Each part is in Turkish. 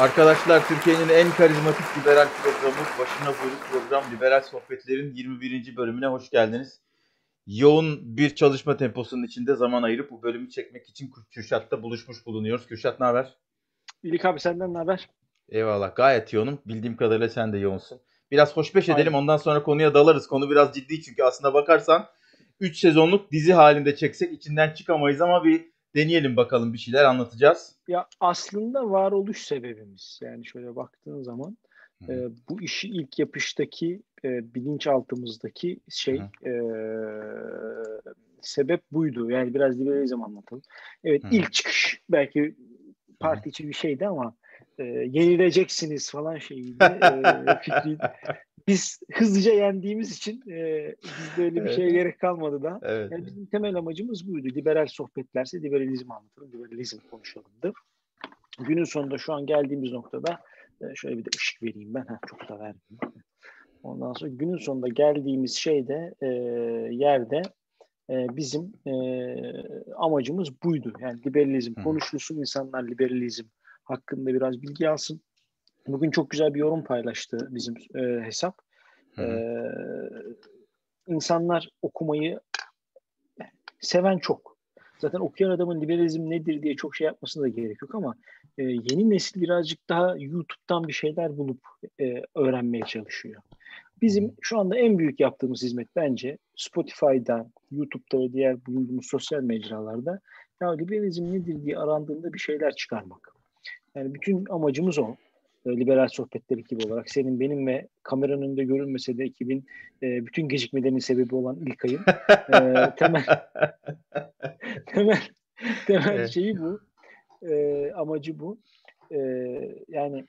Arkadaşlar Türkiye'nin en karizmatik liberal programı, başına buyruk program Liberal Sohbetler'in 21. bölümüne hoş geldiniz. Yoğun bir çalışma temposunun içinde zaman ayırıp bu bölümü çekmek için Kürşat'ta buluşmuş bulunuyoruz. Kürşat ne haber? İlik abi senden ne haber? Eyvallah gayet yoğunum. Bildiğim kadarıyla sen de yoğunsun. Biraz hoşbeş edelim ondan sonra konuya dalarız. Konu biraz ciddi çünkü aslında bakarsan 3 sezonluk dizi halinde çeksek içinden çıkamayız ama bir deneyelim bakalım bir şeyler anlatacağız. Ya aslında varoluş sebebimiz yani şöyle baktığın zaman e, bu işi ilk yapıştaki e, bilinçaltımızdaki şey e, sebep buydu. Yani biraz liberalizm anlatalım. Evet Hı. ilk çıkış belki parti içi bir şeydi ama e, yenileceksiniz falan şeyiydi e, fikri. Biz hızlıca yendiğimiz için e, bizde öyle bir evet. şeye gerek kalmadı da. Evet. Yani bizim temel amacımız buydu. Liberal sohbetlerse liberalizm anlatalım, liberalizm konuşalımdı. Günün sonunda şu an geldiğimiz noktada e, şöyle bir de ışık vereyim ben. Heh, çok da verdim. Ondan sonra günün sonunda geldiğimiz şeyde e, yerde e, bizim e, amacımız buydu. Yani liberalizm konuşulsun, insanlar liberalizm hakkında biraz bilgi alsın. Bugün çok güzel bir yorum paylaştı bizim e, hesap. Hı Ee, insanlar okumayı seven çok. Zaten okuyan adamın liberalizm nedir diye çok şey yapmasına da gerek yok ama e, yeni nesil birazcık daha YouTube'dan bir şeyler bulup e, öğrenmeye çalışıyor. Bizim şu anda en büyük yaptığımız hizmet bence Spotify'da, YouTube'da ve diğer bulunduğumuz sosyal mecralarda ya liberalizm nedir diye arandığında bir şeyler çıkarmak. Yani bütün amacımız o. Liberal sohbetler ekibi olarak senin benim ve kameranın önünde görünmese de ekibin e, bütün gecikmelerinin sebebi olan İlkay'ın e, temel temel temel evet. şeyi bu. E, amacı bu. E, yani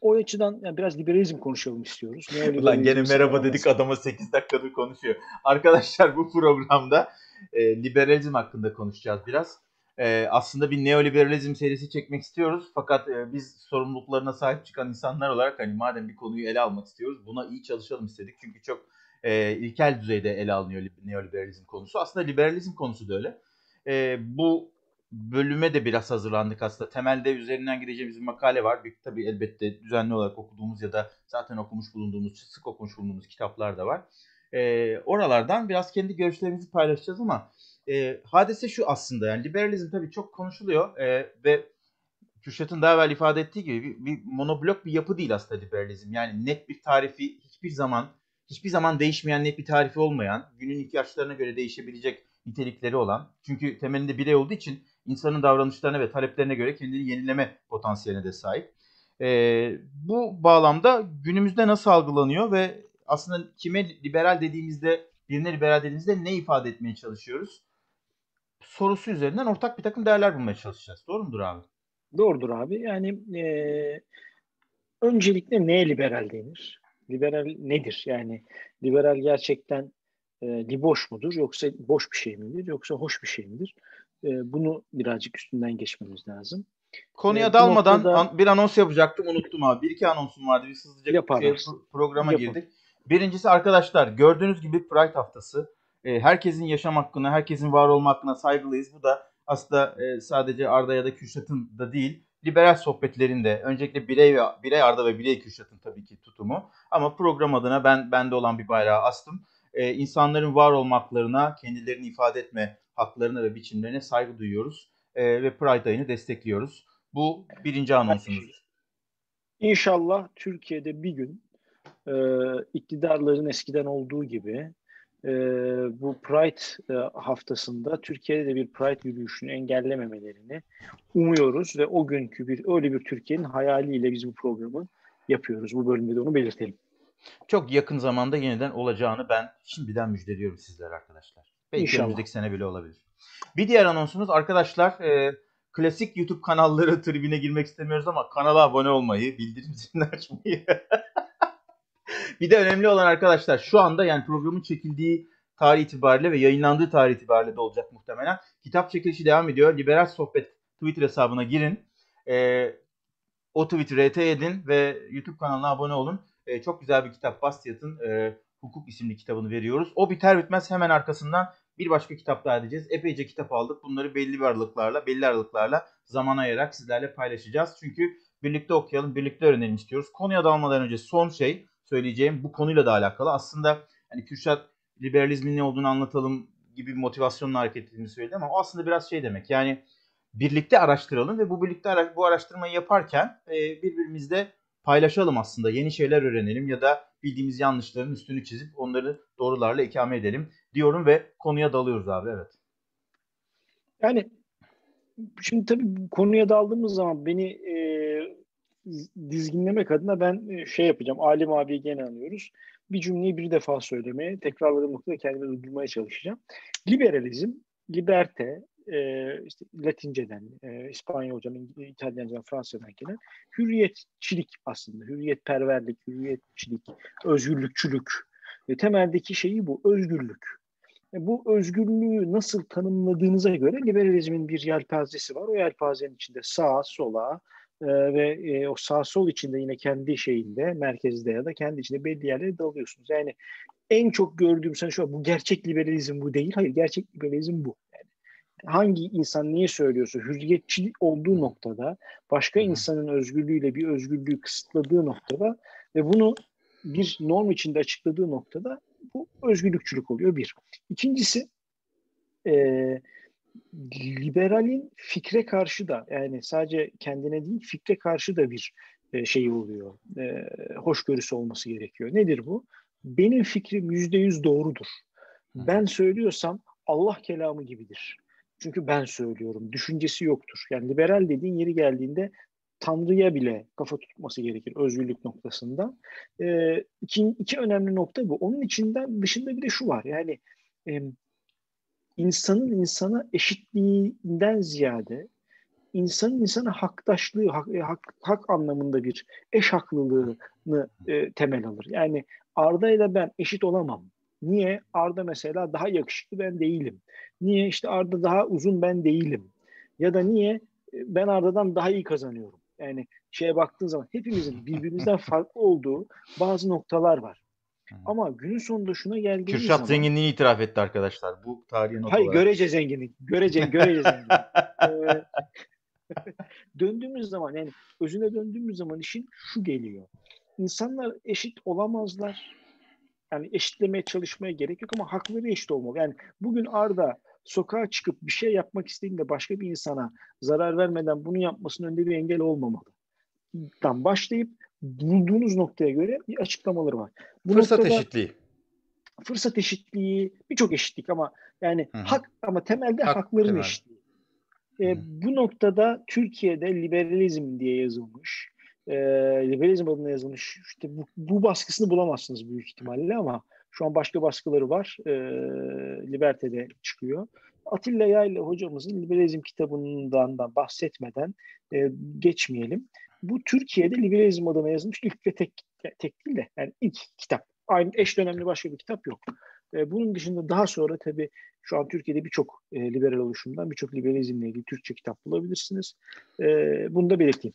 o açıdan yani biraz liberalizm konuşalım istiyoruz. Ulan gene merhaba dedik adama 8 dakikadır konuşuyor. Arkadaşlar bu programda e, liberalizm hakkında konuşacağız biraz e, aslında bir neoliberalizm serisi çekmek istiyoruz. Fakat e, biz sorumluluklarına sahip çıkan insanlar olarak hani madem bir konuyu ele almak istiyoruz buna iyi çalışalım istedik. Çünkü çok e, ilkel düzeyde ele alınıyor neoliberalizm konusu. Aslında liberalizm konusu da öyle. E, bu bölüme de biraz hazırlandık aslında. Temelde üzerinden gideceğimiz bir makale var. Bir, tabii elbette düzenli olarak okuduğumuz ya da zaten okumuş bulunduğumuz, sık okumuş bulunduğumuz kitaplar da var. E, oralardan biraz kendi görüşlerimizi paylaşacağız ama e, hadise şu aslında yani liberalizm tabii çok konuşuluyor e, ve Kürşat'ın daha evvel ifade ettiği gibi bir, bir monoblok bir yapı değil aslında liberalizm. Yani net bir tarifi hiçbir zaman hiçbir zaman değişmeyen net bir tarifi olmayan, günün ihtiyaçlarına göre değişebilecek nitelikleri olan. Çünkü temelinde birey olduğu için insanın davranışlarına ve taleplerine göre kendini yenileme potansiyeline de sahip. E, bu bağlamda günümüzde nasıl algılanıyor ve aslında kime liberal dediğimizde, birine liberal dediğimizde ne ifade etmeye çalışıyoruz? Sorusu üzerinden ortak bir takım değerler bulmaya çalışacağız. Doğru mudur abi? Doğrudur abi. Yani e, öncelikle neye liberal denir? Liberal nedir? Yani liberal gerçekten e, liboş mudur yoksa boş bir şey midir yoksa hoş bir şey midir? E, bunu birazcık üstünden geçmemiz lazım. Konuya e, dalmadan noktada... bir anons yapacaktım unuttum abi. Bir iki anonsum vardı. Biz hızlıca şey, programa Yapalım. girdik. Birincisi arkadaşlar gördüğünüz gibi Pride haftası e, herkesin yaşam hakkına, herkesin var olma hakkına saygılıyız. Bu da aslında e, sadece Arda ya da Kürşat'ın da değil, liberal sohbetlerinde öncelikle birey ve birey Arda ve birey Kürşat'ın tabii ki tutumu. Ama program adına ben bende olan bir bayrağı astım. Ee, insanların var olma haklarına, kendilerini ifade etme haklarına ve biçimlerine saygı duyuyoruz. Ee, ve Pride ayını destekliyoruz. Bu birinci anonsumuz. İnşallah Türkiye'de bir gün e, iktidarların eskiden olduğu gibi e, bu Pride e, haftasında Türkiye'de de bir Pride yürüyüşünü engellememelerini umuyoruz ve o günkü bir öyle bir Türkiye'nin hayaliyle biz bu programı yapıyoruz. Bu bölümde de onu belirtelim. Çok yakın zamanda yeniden olacağını ben şimdiden müjdeliyorum sizlere arkadaşlar. Belki İnşallah. önümüzdeki sene bile olabilir. Bir diğer anonsumuz arkadaşlar e, klasik YouTube kanalları tribine girmek istemiyoruz ama kanala abone olmayı, bildirim zilini açmayı bir de önemli olan arkadaşlar şu anda yani programın çekildiği tarih itibariyle ve yayınlandığı tarih itibariyle de olacak muhtemelen. Kitap çekilişi devam ediyor. Liberal Sohbet Twitter hesabına girin. E, o tweet'i RT edin ve YouTube kanalına abone olun. E, çok güzel bir kitap Bastiat'ın e, Hukuk isimli kitabını veriyoruz. O biter bitmez hemen arkasından bir başka kitap daha edeceğiz. Epeyce kitap aldık. Bunları belli bir aralıklarla, belli aralıklarla zaman ayırarak sizlerle paylaşacağız. Çünkü birlikte okuyalım, birlikte öğrenelim istiyoruz. Konuya dalmadan önce son şey söyleyeceğim bu konuyla da alakalı. Aslında hani Kürşat liberalizmin ne olduğunu anlatalım gibi bir motivasyonla hareket ettiğini söyledi ama o aslında biraz şey demek. Yani birlikte araştıralım ve bu birlikte ara- bu araştırmayı yaparken e, birbirimizle paylaşalım aslında. Yeni şeyler öğrenelim ya da bildiğimiz yanlışların üstünü çizip onları doğrularla ikame edelim diyorum ve konuya dalıyoruz abi evet. Yani şimdi tabii konuya daldığımız zaman beni e, dizginlemek adına ben e, şey yapacağım. Alim abiyi gene anıyoruz. Bir cümleyi bir defa söylemeye, tekrarladığım noktada kendime uydurmaya çalışacağım. Liberalizm, liberte, e, işte Latinceden, e, İspanyolcadan, İtalyancadan, Fransızcadan gelen hürriyetçilik aslında. Hürriyetperverlik, hürriyetçilik, özgürlükçülük. E, temeldeki şeyi bu, özgürlük. E, bu özgürlüğü nasıl tanımladığınıza göre liberalizmin bir yelpazesi var. O yelpazenin içinde sağa, sola, e, ve e, o sağ sol içinde yine kendi şeyinde merkezde ya da kendi içinde belli yerlere dalıyorsunuz. Yani en çok gördüğüm sen şu bu gerçek liberalizm bu değil. Hayır gerçek liberalizm bu. Yani hangi insan niye söylüyorsa hürriyetçi olduğu noktada başka insanın özgürlüğüyle bir özgürlüğü kısıtladığı noktada ve bunu bir norm içinde açıkladığı noktada bu özgürlükçülük oluyor bir. İkincisi eee liberalin fikre karşı da yani sadece kendine değil fikre karşı da bir e, şey oluyor. E, hoşgörüsü olması gerekiyor. Nedir bu? Benim fikrim yüzde yüz doğrudur. Ben söylüyorsam Allah kelamı gibidir. Çünkü ben söylüyorum. Düşüncesi yoktur. Yani liberal dediğin yeri geldiğinde Tanrı'ya bile kafa tutması gerekir özgürlük noktasında. E, iki, iki önemli nokta bu. Onun içinden dışında bir de şu var. Yani e, insanın insana eşitliğinden ziyade insanın insana haktaşlığı, hak, e, hak, hak anlamında bir eş haklılığını e, temel alır. Yani Arda ile ben eşit olamam. Niye? Arda mesela daha yakışıklı ben değilim. Niye? İşte Arda daha uzun ben değilim. Ya da niye? E, ben Arda'dan daha iyi kazanıyorum. Yani şeye baktığın zaman hepimizin birbirimizden farklı olduğu bazı noktalar var. Ama günün sonunda şuna geldiğimiz Kürşat zaman... zenginliğini itiraf etti arkadaşlar. Bu tarihi not Hayır olarak. görece zenginlik. Görece, görece zenginlik. Ee, döndüğümüz zaman yani özüne döndüğümüz zaman işin şu geliyor. İnsanlar eşit olamazlar. Yani eşitlemeye çalışmaya gerek yok ama hakları eşit olmalı. Yani bugün Arda sokağa çıkıp bir şey yapmak istediğinde başka bir insana zarar vermeden bunu yapmasının önünde bir engel olmamalı. Başlayıp bulduğunuz noktaya göre bir açıklamaları var. Bu Fırsat noktada, eşitliği. Fırsat eşitliği, birçok eşitlik ama yani Hı hı. hak ama temelde Hak, hakların temel. eşitliği. E, bu noktada Türkiye'de liberalizm diye yazılmış, e, liberalizm adına yazılmış, işte bu, bu baskısını bulamazsınız büyük ihtimalle ama şu an başka baskıları var. E, Liberte'de çıkıyor. Atilla Yayla hocamızın liberalizm kitabından da bahsetmeden e, geçmeyelim. Bu Türkiye'de liberalizm adına yazılmış ilk ve tek, tek değil de yani ilk kitap. Aynı eş dönemli başka bir kitap yok. E, bunun dışında daha sonra tabii şu an Türkiye'de birçok e, liberal oluşumdan birçok liberalizmle ilgili Türkçe kitap bulabilirsiniz. E, bunu da belirteyim.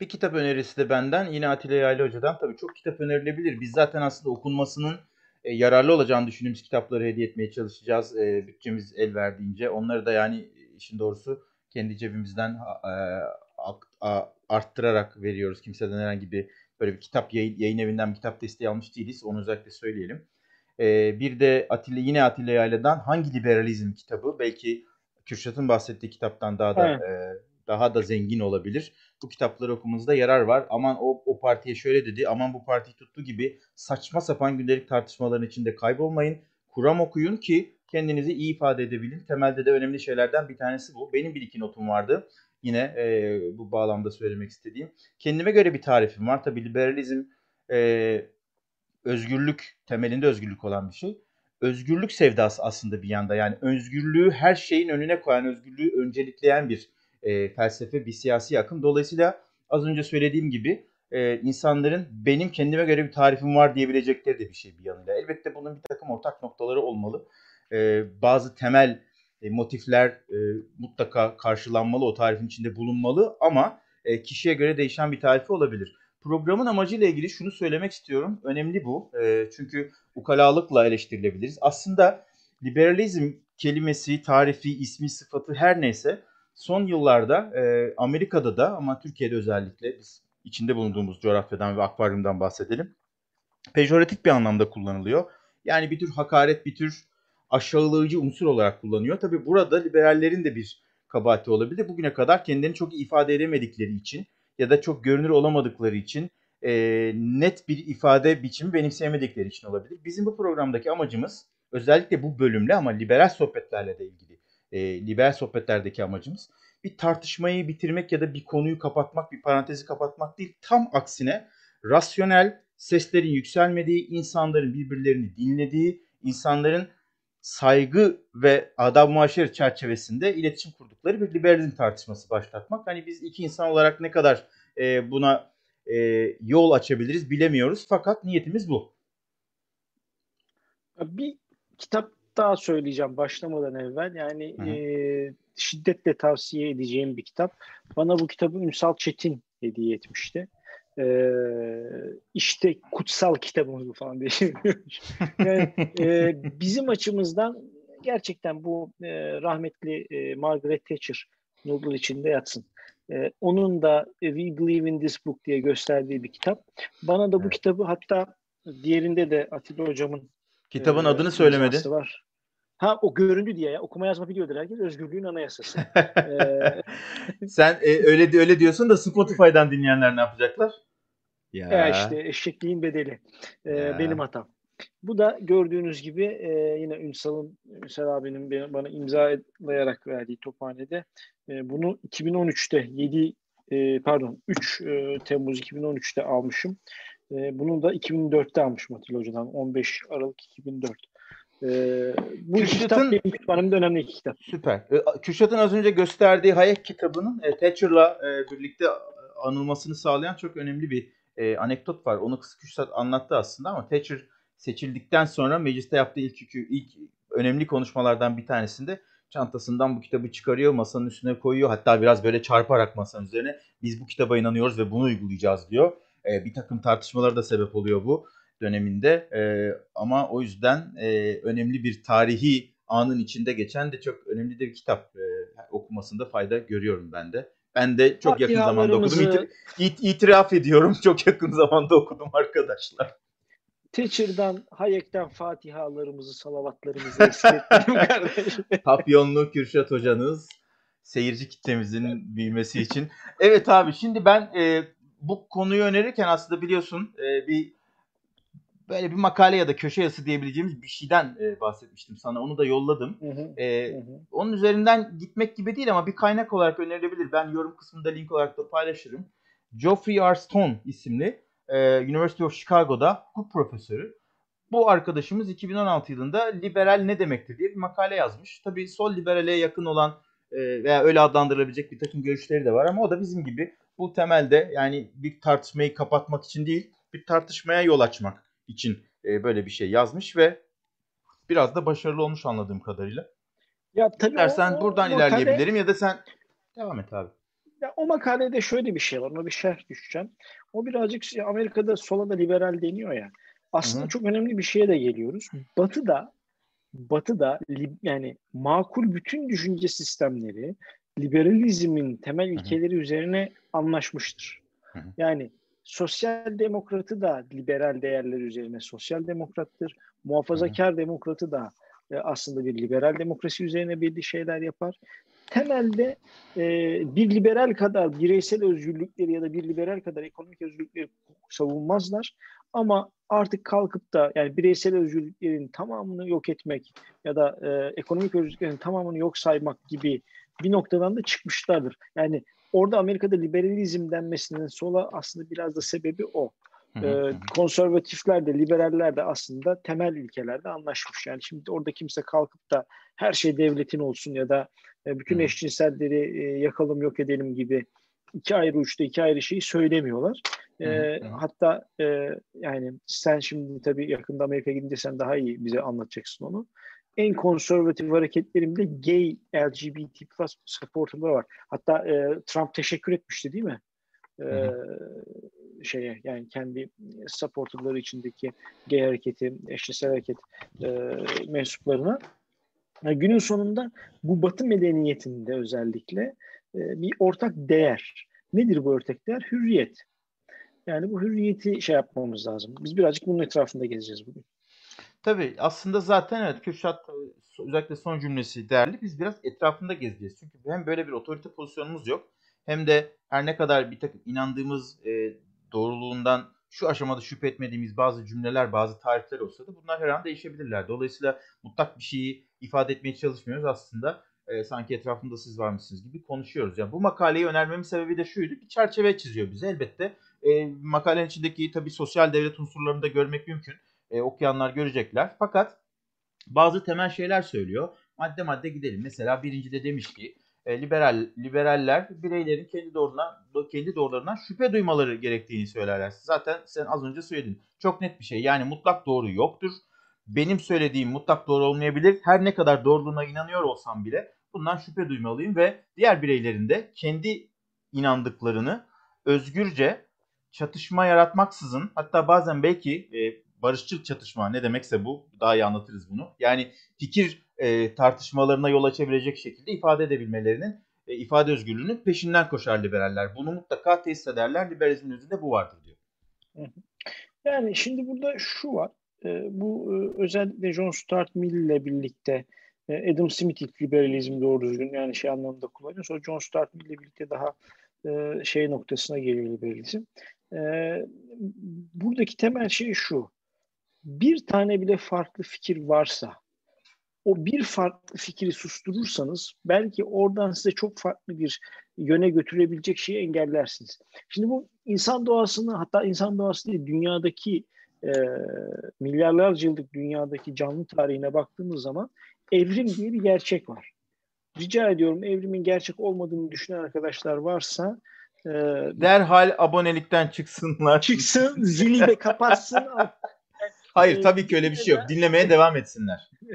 Bir kitap önerisi de benden. Yine Atilla Yaylı Hoca'dan. Tabii çok kitap önerilebilir. Biz zaten aslında okunmasının e, yararlı olacağını düşündüğümüz kitapları hediye etmeye çalışacağız. E, bütçemiz el verdiğince. Onları da yani işin doğrusu kendi cebimizden e, arttırarak veriyoruz. Kimseden herhangi bir böyle bir kitap yayın, yayın evinden bir kitap desteği almış değiliz. Onu özellikle söyleyelim. E, bir de Atilla yine Atilla Yayla'dan Hangi Liberalizm kitabı belki Kürşat'ın bahsettiği kitaptan daha da Evet. e, daha da zengin olabilir. Bu kitapları okumanızda yarar var. Aman o, o partiye şöyle dedi, aman bu partiyi tuttu gibi saçma sapan gündelik tartışmaların içinde kaybolmayın. Kuram okuyun ki kendinizi iyi ifade edebilin. Temelde de önemli şeylerden bir tanesi bu. Benim bir iki notum vardı. Yine e, bu bağlamda söylemek istediğim. Kendime göre bir tarifim var. Tabii liberalizm e, özgürlük, temelinde özgürlük olan bir şey. Özgürlük sevdası aslında bir yanda. Yani özgürlüğü her şeyin önüne koyan, özgürlüğü öncelikleyen bir e, felsefe, bir siyasi akım. Dolayısıyla az önce söylediğim gibi e, insanların benim kendime göre bir tarifim var diyebilecekleri de bir şey bir yanıyla. Elbette bunun bir takım ortak noktaları olmalı. E, bazı temel e, motifler e, mutlaka karşılanmalı, o tarifin içinde bulunmalı ama e, kişiye göre değişen bir tarifi olabilir. Programın amacıyla ilgili şunu söylemek istiyorum. Önemli bu. E, çünkü ukalalıkla eleştirilebiliriz. Aslında liberalizm kelimesi, tarifi, ismi, sıfatı her neyse son yıllarda e, Amerika'da da ama Türkiye'de özellikle biz içinde bulunduğumuz coğrafyadan ve akvaryumdan bahsedelim. Pejoratif bir anlamda kullanılıyor. Yani bir tür hakaret, bir tür aşağılayıcı unsur olarak kullanıyor. Tabi burada liberallerin de bir kabahati olabilir. Bugüne kadar kendilerini çok ifade edemedikleri için ya da çok görünür olamadıkları için e, net bir ifade biçimi benimseyemedikleri için olabilir. Bizim bu programdaki amacımız özellikle bu bölümle ama liberal sohbetlerle de ilgili e, liberal sohbetlerdeki amacımız bir tartışmayı bitirmek ya da bir konuyu kapatmak, bir parantezi kapatmak değil. Tam aksine rasyonel seslerin yükselmediği, insanların birbirlerini dinlediği, insanların saygı ve adab muaşeret çerçevesinde iletişim kurdukları bir liberalizm tartışması başlatmak. Hani biz iki insan olarak ne kadar e, buna e, yol açabiliriz bilemiyoruz fakat niyetimiz bu. Bir kitap daha söyleyeceğim başlamadan evvel. Yani e, şiddetle tavsiye edeceğim bir kitap. Bana bu kitabı Ünsal Çetin hediye etmişti. Ee, işte kutsal kitabımız bu falan diye. yani, e, bizim açımızdan gerçekten bu e, rahmetli e, Margaret Thatcher nurlar içinde yatsın. E, onun da We Believe in This Book diye gösterdiği bir kitap. Bana da bu evet. kitabı hatta diğerinde de Atilla hocamın kitabın e, adını söylemedi. Var. Ha o göründü diye ya okuma yazma biliyordur herkes özgürlüğün anayasası. ee... Sen e, öyle öyle diyorsun da Spotify'dan dinleyenler ne yapacaklar? Ya. ya işte eşekliğin bedeli. Ee, benim hatam. Bu da gördüğünüz gibi e, yine Ünsal'ın Ünsal abinin bana imzalayarak verdiği tophanede e, bunu 2013'te 7 e, pardon 3 e, Temmuz 2013'te almışım. E, bunu da 2004'te almışım Atilla Hoca'dan 15 Aralık 2004. E, bu kitap benim kütüphanemde önemli iki kitap. Süper. E, Kürşat'ın az önce gösterdiği Hayek kitabının e, Thatcher'la e, birlikte anılmasını sağlayan çok önemli bir e, anekdot var. Onu kısa Kürşat anlattı aslında ama Thatcher seçildikten sonra mecliste yaptığı ilk, ilk önemli konuşmalardan bir tanesinde çantasından bu kitabı çıkarıyor, masanın üstüne koyuyor. Hatta biraz böyle çarparak masanın üzerine biz bu kitaba inanıyoruz ve bunu uygulayacağız diyor. E, bir takım tartışmalara da sebep oluyor bu döneminde. E, ama o yüzden e, önemli bir tarihi anın içinde geçen de çok önemli de bir kitap e, okumasında fayda görüyorum ben de. Ben de çok yakın zamanda okudum. İtir, it, itiraf ediyorum. Çok yakın zamanda okudum arkadaşlar. Teacher'dan, Hayek'ten fatihalarımızı, salavatlarımızı esketmedim kardeşim. Papyonlu Kürşat hocanız seyirci kitlemizin büyümesi için. Evet abi şimdi ben e, bu konuyu önerirken aslında biliyorsun e, bir böyle bir makale ya da köşe yazısı diyebileceğimiz bir şeyden e, bahsetmiştim sana. Onu da yolladım. Hı hı, e, hı. Onun üzerinden gitmek gibi değil ama bir kaynak olarak önerilebilir. Ben yorum kısmında link olarak da paylaşırım. Geoffrey R. Stone isimli e, University of Chicago'da hukuk profesörü. Bu arkadaşımız 2016 yılında liberal ne demektir diye bir makale yazmış. Tabii sol liberale yakın olan e, veya öyle adlandırılabilecek bir takım görüşleri de var ama o da bizim gibi bu temelde yani bir tartışmayı kapatmak için değil bir tartışmaya yol açmak için e, böyle bir şey yazmış ve biraz da başarılı olmuş anladığım kadarıyla. Ya tabii Dersen o, buradan o ilerleyebilirim makale, ya da sen devam et abi. Ya o makalede şöyle bir şey var. Ona bir şerh düşeceğim. O birazcık Amerika'da sola da liberal deniyor ya. Aslında Hı-hı. çok önemli bir şeye de geliyoruz. Batı'da Batı'da yani makul bütün düşünce sistemleri liberalizmin temel ilkeleri Hı-hı. üzerine anlaşmıştır. Hı-hı. Yani sosyal demokratı da liberal değerler üzerine sosyal demokrattır. Muhafazakar Hı-hı. demokratı da e, aslında bir liberal demokrasi üzerine belli şeyler yapar. Temelde e, bir liberal kadar bireysel özgürlükleri ya da bir liberal kadar ekonomik özgürlükleri savunmazlar. Ama artık kalkıp da yani bireysel özgürlüklerin tamamını yok etmek ya da e, ekonomik özgürlüklerin tamamını yok saymak gibi bir noktadan da çıkmışlardır. Yani orada Amerika'da liberalizm denmesinin sola aslında biraz da sebebi o. Ee, konservatifler de liberaller de aslında temel ilkelerde anlaşmış. Yani şimdi orada kimse kalkıp da her şey devletin olsun ya da e, bütün eşcinselleri e, yakalım yok edelim gibi iki ayrı uçta iki ayrı şeyi söylemiyorlar. E, hatta e, yani sen şimdi tabii yakında Amerika'ya gidince sen daha iyi bize anlatacaksın onu en konservatif hareketlerimde gay LGBT plus supporterlar var. Hatta e, Trump teşekkür etmişti değil mi? E, şeye yani kendi supporterları içindeki gay hareketi, eşcinsel hareket e, mensuplarına. Yani günün sonunda bu Batı medeniyetinde özellikle e, bir ortak değer. Nedir bu ortak değer? Hürriyet. Yani bu hürriyeti şey yapmamız lazım. Biz birazcık bunun etrafında gezeceğiz bugün. Tabii aslında zaten evet Kürşat e, özellikle son cümlesi değerli. Biz biraz etrafında gezeceğiz. Çünkü hem böyle bir otorite pozisyonumuz yok. Hem de her ne kadar bir takım inandığımız e, doğruluğundan şu aşamada şüphe etmediğimiz bazı cümleler, bazı tarifler olsa da bunlar her an değişebilirler. Dolayısıyla mutlak bir şeyi ifade etmeye çalışmıyoruz. Aslında e, sanki etrafında siz varmışsınız gibi konuşuyoruz. Yani bu makaleyi önermemin sebebi de şuydu. Bir çerçeve çiziyor bize elbette. E, makalenin içindeki tabii sosyal devlet unsurlarını da görmek mümkün. E, okuyanlar görecekler. Fakat bazı temel şeyler söylüyor. Madde madde gidelim. Mesela birincide demiş ki e, liberal liberaller bireylerin kendi doğruna kendi doğrularından şüphe duymaları gerektiğini söylerler. Zaten sen az önce söyledin. Çok net bir şey. Yani mutlak doğru yoktur. Benim söylediğim mutlak doğru olmayabilir. Her ne kadar doğruluğuna inanıyor olsam bile bundan şüphe duymalıyım ve diğer bireylerin de kendi inandıklarını özgürce çatışma yaratmaksızın hatta bazen belki e, barışçıl çatışma ne demekse bu daha iyi anlatırız bunu. Yani fikir e, tartışmalarına yol açabilecek şekilde ifade edebilmelerinin e, ifade özgürlüğünün peşinden koşar liberaller. Bunu mutlaka tesis ederler. Liberalizmin özünde bu vardır diyor. Yani şimdi burada şu var. E, bu e, özellikle John Stuart Mill ile birlikte e, Adam Smith ilk liberalizm doğru düzgün yani şey anlamında kullanıyor. Sonra John Stuart Mill ile birlikte daha e, şey noktasına geliyor liberalizm. E, buradaki temel şey şu. Bir tane bile farklı fikir varsa o bir farklı fikri susturursanız belki oradan size çok farklı bir yöne götürebilecek şeyi engellersiniz. Şimdi bu insan doğasını hatta insan doğası değil dünyadaki e, milyarlarca yıllık dünyadaki canlı tarihine baktığımız zaman evrim diye bir gerçek var. Rica ediyorum evrimin gerçek olmadığını düşünen arkadaşlar varsa e, derhal abonelikten çıksınlar. Çıksın, zili de kapatsın. Hayır tabii ki öyle bir şey yok. Dinlemeye devam etsinler.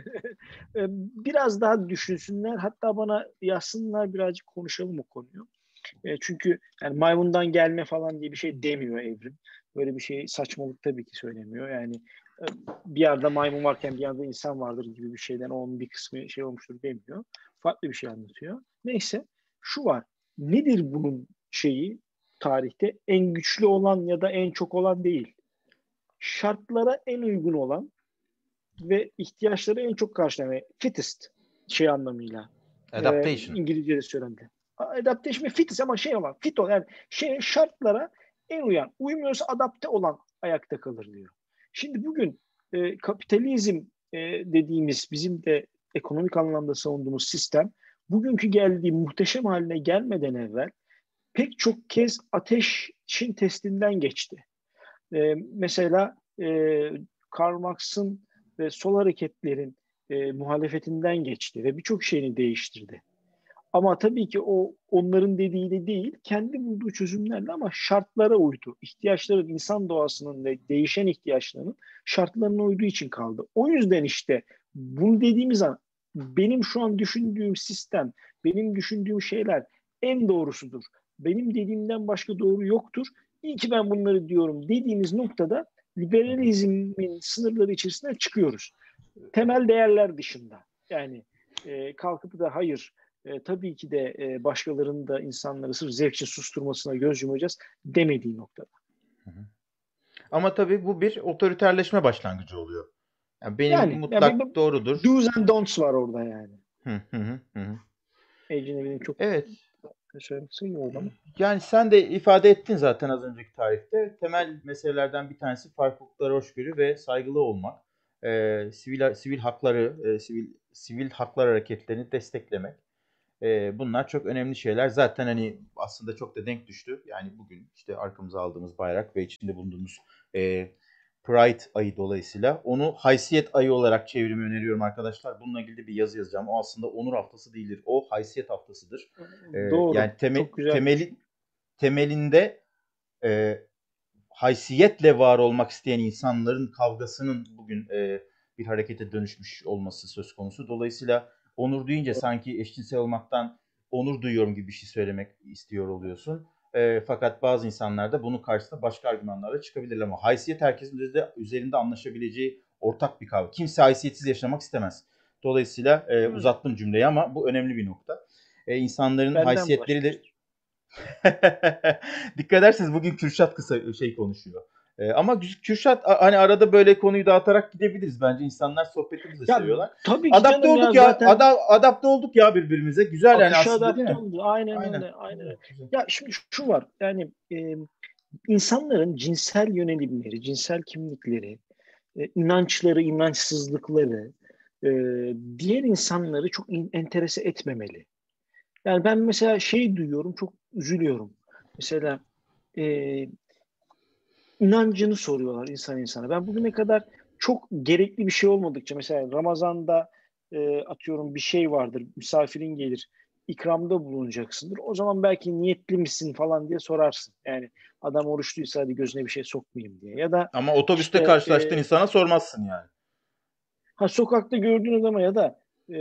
E, biraz daha düşünsünler. Hatta bana yazsınlar birazcık konuşalım o konuyu. E, çünkü yani maymundan gelme falan diye bir şey demiyor evrim. Böyle bir şey saçmalık tabii ki söylemiyor. Yani e, bir yerde maymun varken bir yerde insan vardır gibi bir şeyden onun bir kısmı şey olmuştur demiyor. Farklı bir şey anlatıyor. Neyse şu var. Nedir bunun şeyi tarihte? En güçlü olan ya da en çok olan değil. Şartlara en uygun olan ve ihtiyaçları en çok karşılayan fittest şey anlamıyla. Adaptation. E, İngilizce'de söylendi. Adaptation ve fittest ama şey olan fit olan yani şey şartlara en uyan, uymuyorsa adapte olan ayakta kalır diyor. Şimdi bugün e, kapitalizm e, dediğimiz bizim de ekonomik anlamda savunduğumuz sistem bugünkü geldiği muhteşem haline gelmeden evvel pek çok kez ateşin testinden geçti. E, mesela e, Karl Marx'ın ve sol hareketlerin e, muhalefetinden geçti ve birçok şeyini değiştirdi. Ama tabii ki o onların dediği de değil, kendi bulduğu çözümlerle ama şartlara uydu. İhtiyaçların, insan doğasının ve değişen ihtiyaçlarının şartlarına uyduğu için kaldı. O yüzden işte bunu dediğimiz an benim şu an düşündüğüm sistem, benim düşündüğüm şeyler en doğrusudur. Benim dediğimden başka doğru yoktur. İyi ki ben bunları diyorum dediğimiz noktada liberalizmin sınırları içerisinden çıkıyoruz. Temel değerler dışında. Yani e, kalkıp da hayır e, tabii ki de e, başkalarının da insanları sırf zevk için susturmasına göz yumacağız demediği noktada. Ama tabii bu bir otoriterleşme başlangıcı oluyor. Yani benim yani, mutlak yani doğrudur. Do's and don'ts var orada yani. Hı hı hı. Ecenevi'nin çok evet. Söylemesi iyi oldu. Yani sen de ifade ettin zaten az önceki tarihte. Temel meselelerden bir tanesi farklılıklara hoşgörü ve saygılı olmak. Ee, sivil sivil hakları, e, sivil sivil haklar hareketlerini desteklemek. E, bunlar çok önemli şeyler. Zaten hani aslında çok da denk düştü. Yani bugün işte arkamıza aldığımız bayrak ve içinde bulunduğumuz e, Pride ayı dolayısıyla onu haysiyet ayı olarak çevirimi öneriyorum arkadaşlar. Bununla ilgili bir yazı yazacağım. O aslında onur haftası değildir. O haysiyet haftasıdır. Ee, Doğru. Yani teme, temeli, temelinde e, haysiyetle var olmak isteyen insanların kavgasının bugün e, bir harekete dönüşmüş olması söz konusu. Dolayısıyla onur deyince sanki eşcinsel olmaktan onur duyuyorum gibi bir şey söylemek istiyor oluyorsun. E, fakat bazı insanlar da bunun karşısında başka argümanlarla çıkabilirler ama haysiyet herkesin de üzerinde anlaşabileceği ortak bir kavram. Kimse haysiyetsiz yaşamak istemez. Dolayısıyla e, uzattım cümleyi ama bu önemli bir nokta. E, insanların Benden haysiyetleri de bulaşmıştır. Dikkat ederseniz bugün Kürşat kısa şey konuşuyor. Ee, ama Kürşat hani arada böyle konuyu dağıtarak gidebiliriz bence. İnsanlar sohbetimizi Ya, seviyorlar. Tabii ki Adapte olduk ya. zaten ada- adapte olduk ya birbirimize. Güzel yani akışa aslında değil adapte mi? oldu. Aynen, Aynen. öyle. Aynen öyle. Ya şimdi şu var. Yani e, insanların cinsel yönelimleri, cinsel kimlikleri, e, inançları, inançsızlıkları e, diğer insanları çok in- enterese etmemeli. Yani ben mesela şey duyuyorum, çok üzülüyorum. Mesela e, inancını soruyorlar insan insana. Ben bugüne kadar çok gerekli bir şey olmadıkça mesela Ramazan'da e, atıyorum bir şey vardır, misafirin gelir, ikramda bulunacaksındır. O zaman belki niyetli misin falan diye sorarsın. Yani adam oruçluysa hadi gözüne bir şey sokmayayım diye. Ya da Ama otobüste İşte, karşılaştığın e, insana sormazsın yani. ha sokakta gördüğün adama ya da e,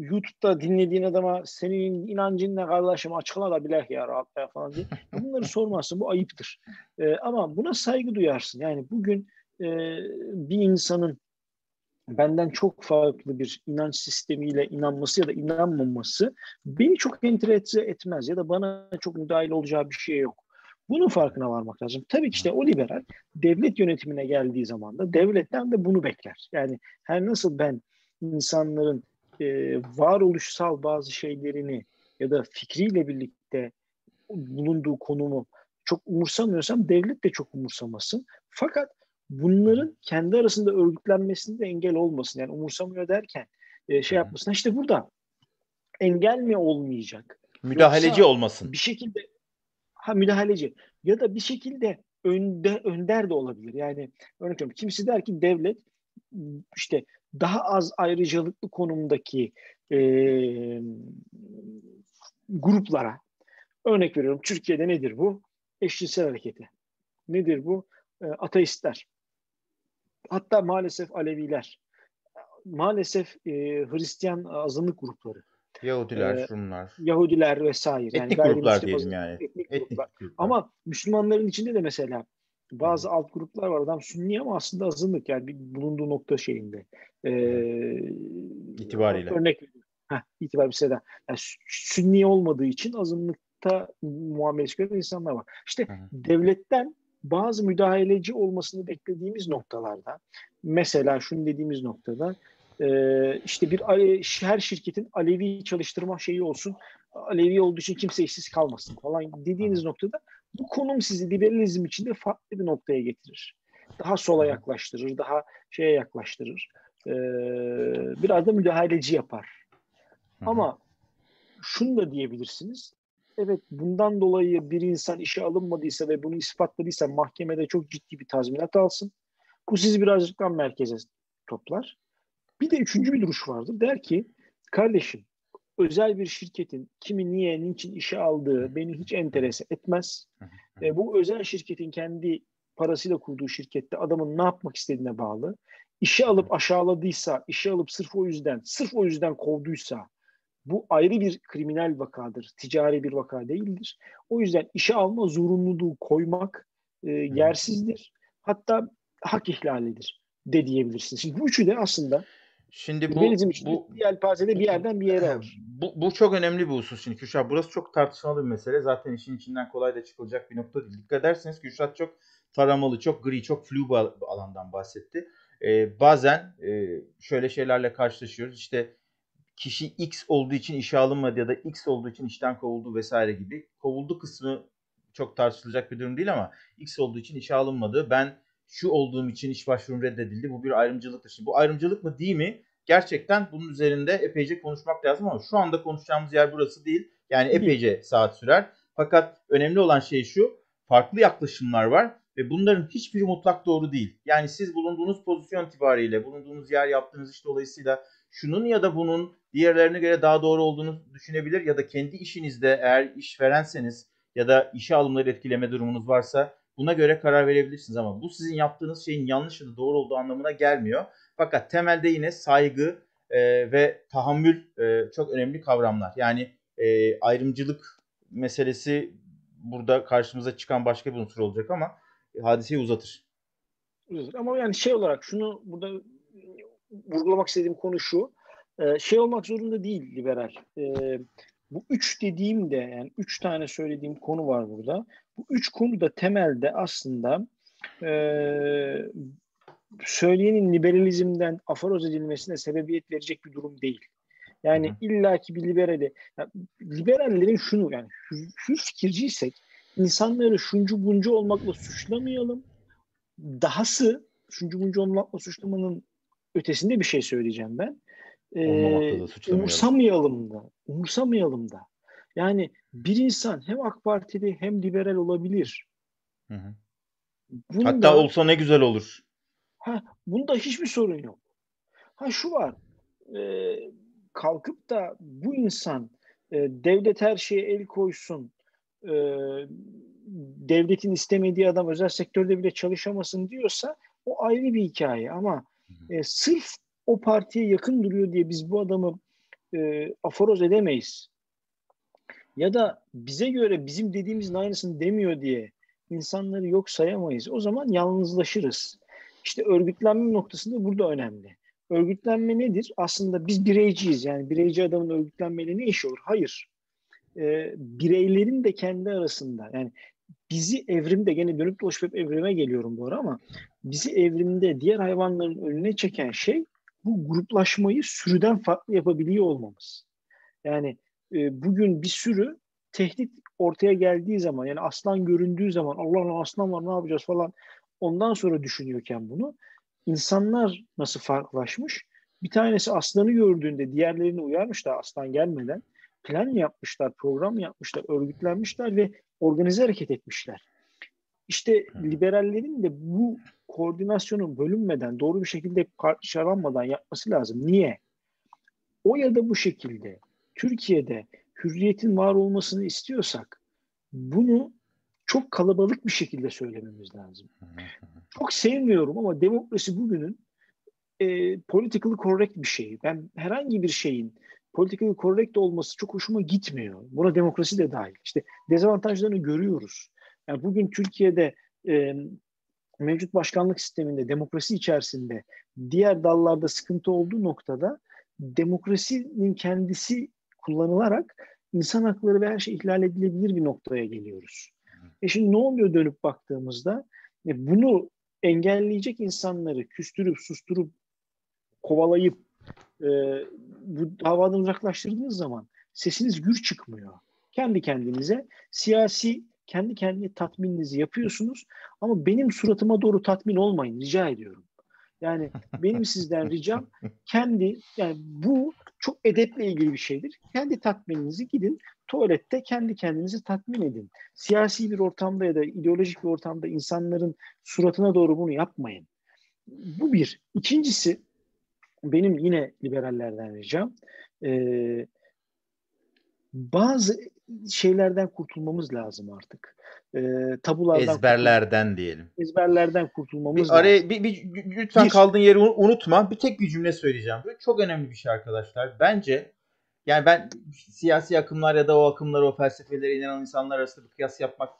YouTube'da dinlediğin adama senin inancın ne kardeşim açıkla da bilek ya rahatla falan diye. Bunları sormazsın. Bu ayıptır. E, ama buna saygı duyarsın. Yani bugün e, bir insanın benden çok farklı bir inanç sistemiyle inanması ya da inanmaması beni çok enterese etmez ya da bana çok müdahil olacağı bir şey yok. Bunun farkına varmak lazım. Tabii ki işte o liberal devlet yönetimine geldiği zaman da devletten de bunu bekler. Yani her nasıl ben insanların e, varoluşsal bazı şeylerini ya da fikriyle birlikte bulunduğu konumu çok umursamıyorsam devlet de çok umursamasın. Fakat bunların kendi arasında örgütlenmesinde de engel olmasın. Yani umursamıyor derken e, şey yapmasın. İşte burada engel mi olmayacak? Müdahaleci Yoksa olmasın. Bir şekilde ha müdahaleci ya da bir şekilde önde, önder de olabilir. Yani örnek veriyorum kimisi der ki devlet işte daha az ayrıcalıklı konumdaki e, gruplara örnek veriyorum Türkiye'de nedir bu? Eşcinsel hareketi. Nedir bu? E, ateistler. Hatta maalesef Aleviler. Maalesef e, Hristiyan azınlık grupları. Yahudiler, Ee, Rumlar. Yahudiler vesaire. Etnik gayrimüslim gruplar diyelim yani. Etnik, Etnik gruplar. gruplar. Ama Müslümanların içinde de mesela bazı alt gruplar var. Adam Sünni ama aslında azınlık yani bir bulunduğu nokta şeyinde. Ee, İtibariyle. Örnek veriyorum. Heh, itibar bir şeyden. Yani Sünni olmadığı için azınlıkta muamelesi gören insanlar var. İşte Hı hı. devletten bazı müdahaleci olmasını beklediğimiz noktalarda mesela şunu dediğimiz noktada e, işte bir her şirketin Alevi çalıştırma şeyi olsun. Alevi olduğu için kimse işsiz kalmasın falan dediğiniz noktada bu konum sizi liberalizm içinde farklı bir noktaya getirir. Daha sola yaklaştırır, daha şeye yaklaştırır. Ee, biraz da müdahaleci yapar. Ama şunu da diyebilirsiniz. Evet bundan dolayı bir insan işe alınmadıysa ve bunu ispatladıysa mahkemede çok ciddi bir tazminat alsın. Bu sizi birazcık daha merkeze toplar. Bir de üçüncü bir duruş vardır. Der ki kardeşim özel bir şirketin kimi niye, niçin işe aldığı beni hiç enterese etmez. E, bu özel şirketin kendi parasıyla kurduğu şirkette adamın ne yapmak istediğine bağlı. İşe alıp aşağıladıysa, işe alıp sırf o yüzden, sırf o yüzden kovduysa bu ayrı bir kriminal vakadır. Ticari bir vaka değildir. O yüzden işe alma zorunluluğu koymak e, yersizdir. Hatta hak ihlalidir de diyebilirsiniz. Şimdi bu üçü de aslında Şimdi bu, liberalizm için bu, yelpazede bir yerden bir yere bu, bu çok önemli bir husus şimdi Kürşat. Burası çok tartışmalı bir mesele. Zaten işin içinden kolay da çıkılacak bir nokta değil. Dikkat ederseniz Kürşat çok taramalı, çok gri, çok flu bir alandan bahsetti. Ee, bazen e, şöyle şeylerle karşılaşıyoruz. İşte kişi X olduğu için işe alınmadı ya da X olduğu için işten kovuldu vesaire gibi. Kovuldu kısmı çok tartışılacak bir durum değil ama X olduğu için işe alınmadı. Ben şu olduğum için iş başvurum reddedildi. Bu bir ayrımcılıktır. Şimdi bu ayrımcılık mı değil mi? Gerçekten bunun üzerinde epeyce konuşmak lazım ama şu anda konuşacağımız yer burası değil. Yani epeyce saat sürer. Fakat önemli olan şey şu. Farklı yaklaşımlar var ve bunların hiçbiri mutlak doğru değil. Yani siz bulunduğunuz pozisyon itibariyle, bulunduğunuz yer yaptığınız iş dolayısıyla şunun ya da bunun diğerlerine göre daha doğru olduğunu düşünebilir ya da kendi işinizde eğer işverenseniz ya da işe alımları etkileme durumunuz varsa buna göre karar verebilirsiniz ama bu sizin yaptığınız şeyin yanlış ya da doğru olduğu anlamına gelmiyor. Fakat temelde yine saygı e, ve tahammül e, çok önemli kavramlar. Yani e, ayrımcılık meselesi burada karşımıza çıkan başka bir unsur olacak ama hadiseyi uzatır. Ama yani şey olarak şunu burada vurgulamak istediğim konu şu. E, şey olmak zorunda değil liberal. E, bu üç dediğim de yani üç tane söylediğim konu var burada. Bu üç konu da temelde aslında e, söyleyenin liberalizmden aforoz edilmesine sebebiyet verecek bir durum değil. Yani illaki bir liberali, yani liberallerin şunu yani şu fikirciysek insanları şuncu buncu olmakla suçlamayalım. Dahası şuncu buncu olmakla suçlamanın ötesinde bir şey söyleyeceğim ben. Ee, da umursamayalım da. Umursamayalım da. Yani bir insan hem AK Partili hem liberal olabilir. Hı hı. Bunda, Hatta olsa ne güzel olur. Ha, bunda hiçbir sorun yok. Ha şu var. E, kalkıp da bu insan e, devlet her şeye el koysun. E, devletin istemediği adam özel sektörde bile çalışamasın diyorsa o ayrı bir hikaye ama e, sırf o partiye yakın duruyor diye biz bu adamı e, aforoz edemeyiz. Ya da bize göre bizim dediğimizin aynısını demiyor diye insanları yok sayamayız. O zaman yalnızlaşırız. İşte örgütlenme noktasında burada önemli. Örgütlenme nedir? Aslında biz bireyciyiz. Yani bireyci adamın örgütlenmeyle ne işi olur? Hayır. Ee, bireylerin de kendi arasında yani bizi evrimde gene dönüp dolaşıp evrime geliyorum bu ara ama bizi evrimde diğer hayvanların önüne çeken şey bu gruplaşmayı sürüden farklı yapabiliyor olmamız. Yani e, bugün bir sürü tehdit ortaya geldiği zaman yani aslan göründüğü zaman Allah Allah aslan var ne yapacağız falan ondan sonra düşünüyorken bunu insanlar nasıl farklılaşmış? Bir tanesi aslanı gördüğünde diğerlerini uyarmış da aslan gelmeden plan yapmışlar, program yapmışlar, örgütlenmişler ve organize hareket etmişler. İşte liberallerin de bu koordinasyonu bölünmeden, doğru bir şekilde parçalanmadan yapması lazım. Niye? O ya da bu şekilde Türkiye'de hürriyetin var olmasını istiyorsak bunu çok kalabalık bir şekilde söylememiz lazım. Çok sevmiyorum ama demokrasi bugünün e, politically correct bir şey. Ben herhangi bir şeyin politically correct olması çok hoşuma gitmiyor. Buna demokrasi de dahil. İşte dezavantajlarını görüyoruz. Yani bugün Türkiye'de e, mevcut başkanlık sisteminde, demokrasi içerisinde diğer dallarda sıkıntı olduğu noktada demokrasinin kendisi kullanılarak insan hakları ve her şey ihlal edilebilir bir noktaya geliyoruz. E şimdi ne oluyor dönüp baktığımızda? E bunu engelleyecek insanları küstürüp, susturup, kovalayıp e, bu davadan uzaklaştırdığınız zaman sesiniz gür çıkmıyor. Kendi kendinize siyasi kendi kendine tatmininizi yapıyorsunuz ama benim suratıma doğru tatmin olmayın rica ediyorum. Yani benim sizden ricam kendi yani bu çok edeple ilgili bir şeydir. Kendi tatmininizi gidin tuvalette kendi kendinizi tatmin edin. Siyasi bir ortamda ya da ideolojik bir ortamda insanların suratına doğru bunu yapmayın. Bu bir. İkincisi benim yine liberallerden ricam e, bazı şeylerden kurtulmamız lazım artık. E, tabulardan ezberlerden diyelim. Ezberlerden kurtulmamız bir araya, Bir, bir, lütfen bir, kaldığın yeri unutma. Bir tek bir cümle söyleyeceğim. Bu çok önemli bir şey arkadaşlar. Bence yani ben siyasi akımlar ya da o akımlara, o felsefelere inanan insanlar arasında bir kıyas yapmak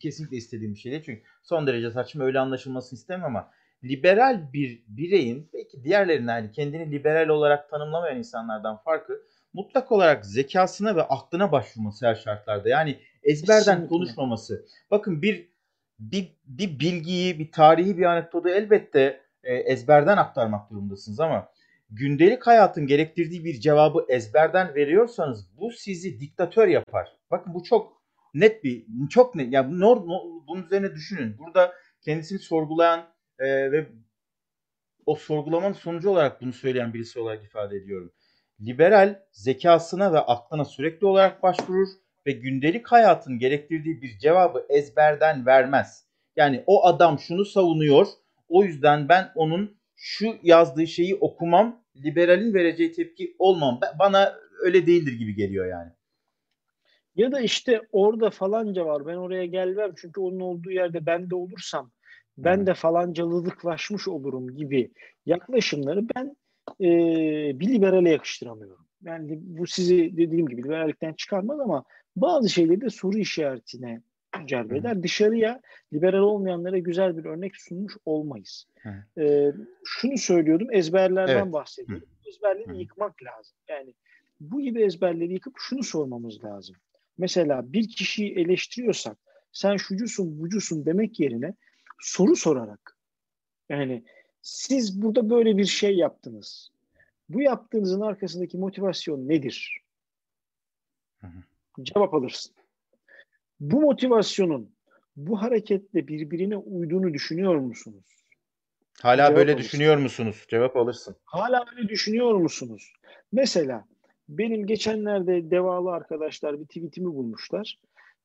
kesinlikle istediğim bir şey değil. Çünkü son derece saçma öyle anlaşılmasını istemem ama liberal bir bireyin belki diğerlerinden yani kendini liberal olarak tanımlamayan insanlardan farkı mutlak olarak zekasına ve aklına başvurması her şartlarda. Yani ezberden Kesinlikle. konuşmaması. Bakın bir bir, bir bilgiyi, bir tarihi bir anekdotu elbette e, ezberden aktarmak durumundasınız ama gündelik hayatın gerektirdiği bir cevabı ezberden veriyorsanız bu sizi diktatör yapar. Bakın bu çok net bir çok net. Yani no, no, bunun üzerine düşünün. Burada kendisini sorgulayan e, ve o sorgulamanın sonucu olarak bunu söyleyen birisi olarak ifade ediyorum. Liberal zekasına ve aklına sürekli olarak başvurur ve gündelik hayatın gerektirdiği bir cevabı ezberden vermez. Yani o adam şunu savunuyor. O yüzden ben onun şu yazdığı şeyi okumam, liberalin vereceği tepki olmam. Bana öyle değildir gibi geliyor yani. Ya da işte orada falanca var ben oraya gelmem çünkü onun olduğu yerde ben de olursam ben de falancalılıklaşmış olurum gibi yaklaşımları ben e, bir liberale yakıştıramıyorum. Yani bu sizi dediğim gibi liberallikten çıkarmaz ama bazı şeyleri de soru işaretine celbeder. Dışarıya liberal olmayanlara güzel bir örnek sunmuş olmayız. Ee, şunu söylüyordum ezberlerden evet. bahsediyordum. Ezberleri Hı. yıkmak lazım. Yani bu gibi ezberleri yıkıp şunu sormamız lazım. Mesela bir kişiyi eleştiriyorsak sen şucusun bucusun demek yerine soru sorarak yani siz burada böyle bir şey yaptınız. Bu yaptığınızın arkasındaki motivasyon nedir? Hı hı. Cevap alırsın. Bu motivasyonun bu hareketle birbirine uyduğunu düşünüyor musunuz? Hala Cevap böyle alırsın. düşünüyor musunuz? Cevap alırsın. Hala öyle düşünüyor musunuz? Mesela benim geçenlerde devalı arkadaşlar bir tweetimi bulmuşlar.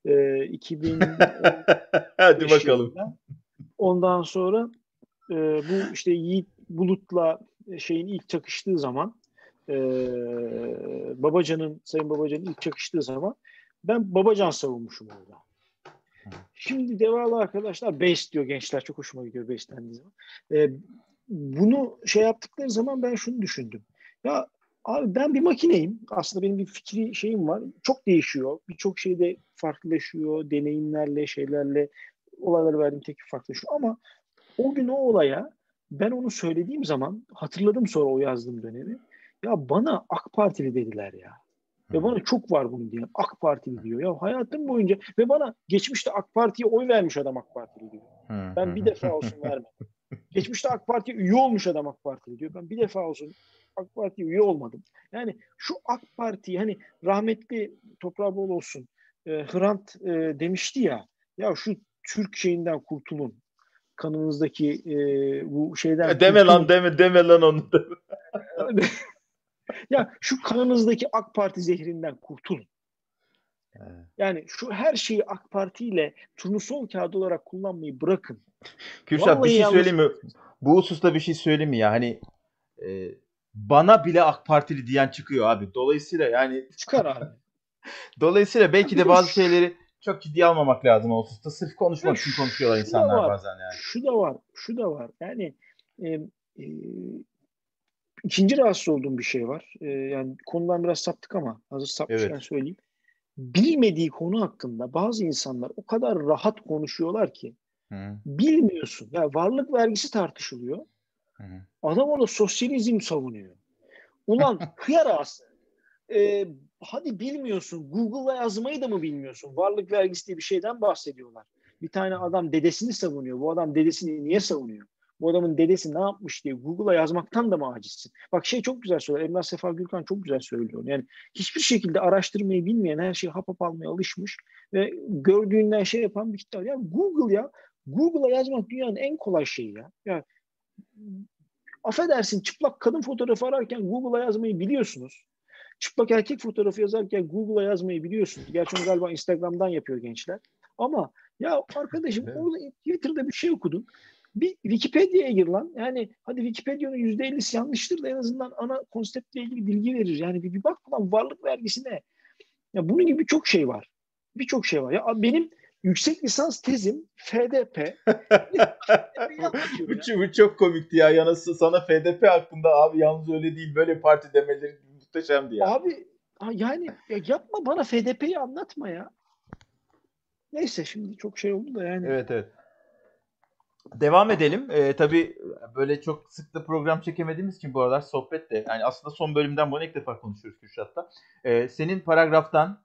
Ee, 2000 Hadi bakalım. Yılında. Ondan sonra e, bu işte Yiğit Bulut'la şeyin ilk çakıştığı zaman e, Babacan'ın Sayın Babacan'ın ilk çakıştığı zaman ben Babacan savunmuşum orada. Şimdi devalı arkadaşlar base diyor gençler çok hoşuma gidiyor base dendiği zaman. E, bunu şey yaptıkları zaman ben şunu düşündüm. Ya abi ben bir makineyim. Aslında benim bir fikri şeyim var. Çok değişiyor. Birçok şeyde farklılaşıyor. Deneyimlerle, şeylerle olayları verdiğim tek farklılaşıyor. Ama o gün o olaya ben onu söylediğim zaman hatırladım sonra o yazdığım dönemi. Ya bana AK Partili dediler ya. Ve bana çok var bunu diyen AK Partili diyor. Ya hayatım boyunca ve bana geçmişte AK Parti'ye oy vermiş adam AK Partili diyor. Ben bir defa olsun vermedim. Geçmişte AK Parti'ye üye olmuş adam AK Partili diyor. Ben bir defa olsun AK Parti'ye üye olmadım. Yani şu AK Parti hani rahmetli toprağı bol olsun e, Hrant e, demişti ya ya şu Türk şeyinden kurtulun kanınızdaki e, bu şeyden ya deme lan deme deme lan onu deme. ya şu kanınızdaki AK Parti zehrinden kurtulun. Yani şu her şeyi AK Parti ile turnusol kağıdı olarak kullanmayı bırakın. Kürşat bir şey yalnız... söyleyeyim mi? Bu hususta bir şey söyleyeyim mi ya? Hani e, bana bile AK Partili diyen çıkıyor abi. Dolayısıyla yani çıkar abi. Dolayısıyla belki de bazı şeyleri çok ciddi almamak lazım o hususta. Sırf konuşmak için konuşuyorlar insanlar var, bazen yani. Şu da var. Şu da var. Yani e, e, ikinci rahatsız olduğum bir şey var. E, yani konudan biraz saptık ama hazır sapmışken evet. söyleyeyim. Bilmediği konu hakkında bazı insanlar o kadar rahat konuşuyorlar ki Hı. bilmiyorsun. Ya yani varlık vergisi tartışılıyor. Hı. Adam orada sosyalizm savunuyor. Ulan hıyar ağası. Ee, hadi bilmiyorsun. Google'la yazmayı da mı bilmiyorsun? Varlık vergisi diye bir şeyden bahsediyorlar. Bir tane adam dedesini savunuyor. Bu adam dedesini niye savunuyor? Bu adamın dedesi ne yapmış diye Google'a yazmaktan da mı acizsin? Bak şey çok güzel söylüyor. Emrah Sefa Gürkan çok güzel söylüyor. Yani hiçbir şekilde araştırmayı bilmeyen, her şeyi hap hap almaya alışmış ve gördüğünden şey yapan bir kitle. Ya Google ya. Google'a yazmak dünyanın en kolay şeyi ya. Ya affedersin çıplak kadın fotoğrafı ararken Google'a yazmayı biliyorsunuz. Çıplak erkek fotoğrafı yazarken Google'a yazmayı biliyorsunuz. Gerçi onu galiba Instagram'dan yapıyor gençler. Ama ya arkadaşım evet. orada Twitter'da bir şey okudum. Bir Wikipedia'ya gir lan. Yani hadi Wikipedia'nın %50'si yanlıştır da en azından ana konseptle ilgili bilgi verir. Yani bir, bir bak lan varlık vergisine. Ya bunun gibi çok şey var. Birçok şey var. Ya benim yüksek lisans tezim FDP. bu, bu çok komikti ya. Yanası sana FDP hakkında abi yalnız öyle değil böyle parti demeleri muhteşemdi ya. Abi yani ya yapma bana FDP'yi anlatma ya. Neyse şimdi çok şey oldu da yani. Evet evet. Devam edelim. Ee, tabii böyle çok sık da program çekemediğimiz için bu aralar sohbet de yani aslında son bölümden bunu ilk defa konuşuyoruz Kürşat'ta. Ee, senin paragraftan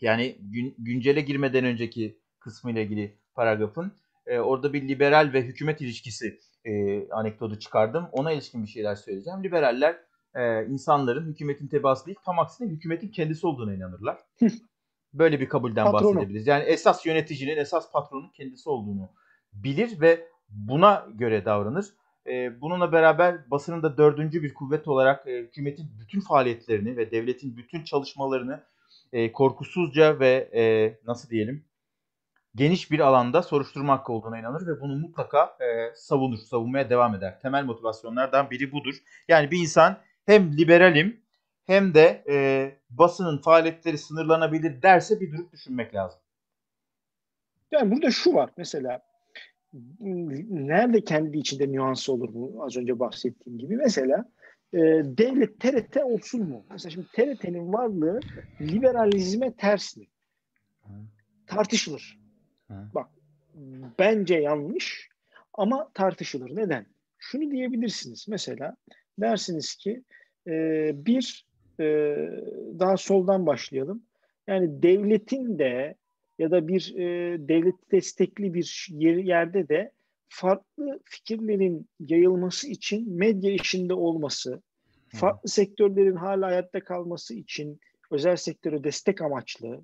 yani gün, güncele girmeden önceki kısmı ile ilgili paragrafın e, orada bir liberal ve hükümet ilişkisi e, anekdotu çıkardım. Ona ilişkin bir şeyler söyleyeceğim. Liberaller e, insanların hükümetin tebaası değil tam aksine hükümetin kendisi olduğuna inanırlar. Böyle bir kabulden Patronu. bahsedebiliriz. Yani esas yöneticinin, esas patronun kendisi olduğunu bilir ve buna göre davranır. E, bununla beraber basının da dördüncü bir kuvvet olarak e, hükümetin bütün faaliyetlerini ve devletin bütün çalışmalarını e, korkusuzca ve e, nasıl diyelim geniş bir alanda soruşturma hakkı olduğuna inanır ve bunu mutlaka e, savunur, savunmaya devam eder. Temel motivasyonlardan biri budur. Yani bir insan hem liberalim hem de e, basının faaliyetleri sınırlanabilir derse bir durup düşünmek lazım. Yani burada şu var mesela nerede kendi içinde nüansı olur bu az önce bahsettiğim gibi mesela e, devlet TRT olsun mu? Mesela şimdi TRT'nin varlığı liberalizme ters mi? Tartışılır. Hı. Bak bence yanlış ama tartışılır. Neden? Şunu diyebilirsiniz. Mesela dersiniz ki e, bir e, daha soldan başlayalım. Yani devletin de ya da bir e, devlet destekli bir yer, yerde de farklı fikirlerin yayılması için medya işinde olması, farklı sektörlerin hala hayatta kalması için özel sektöre destek amaçlı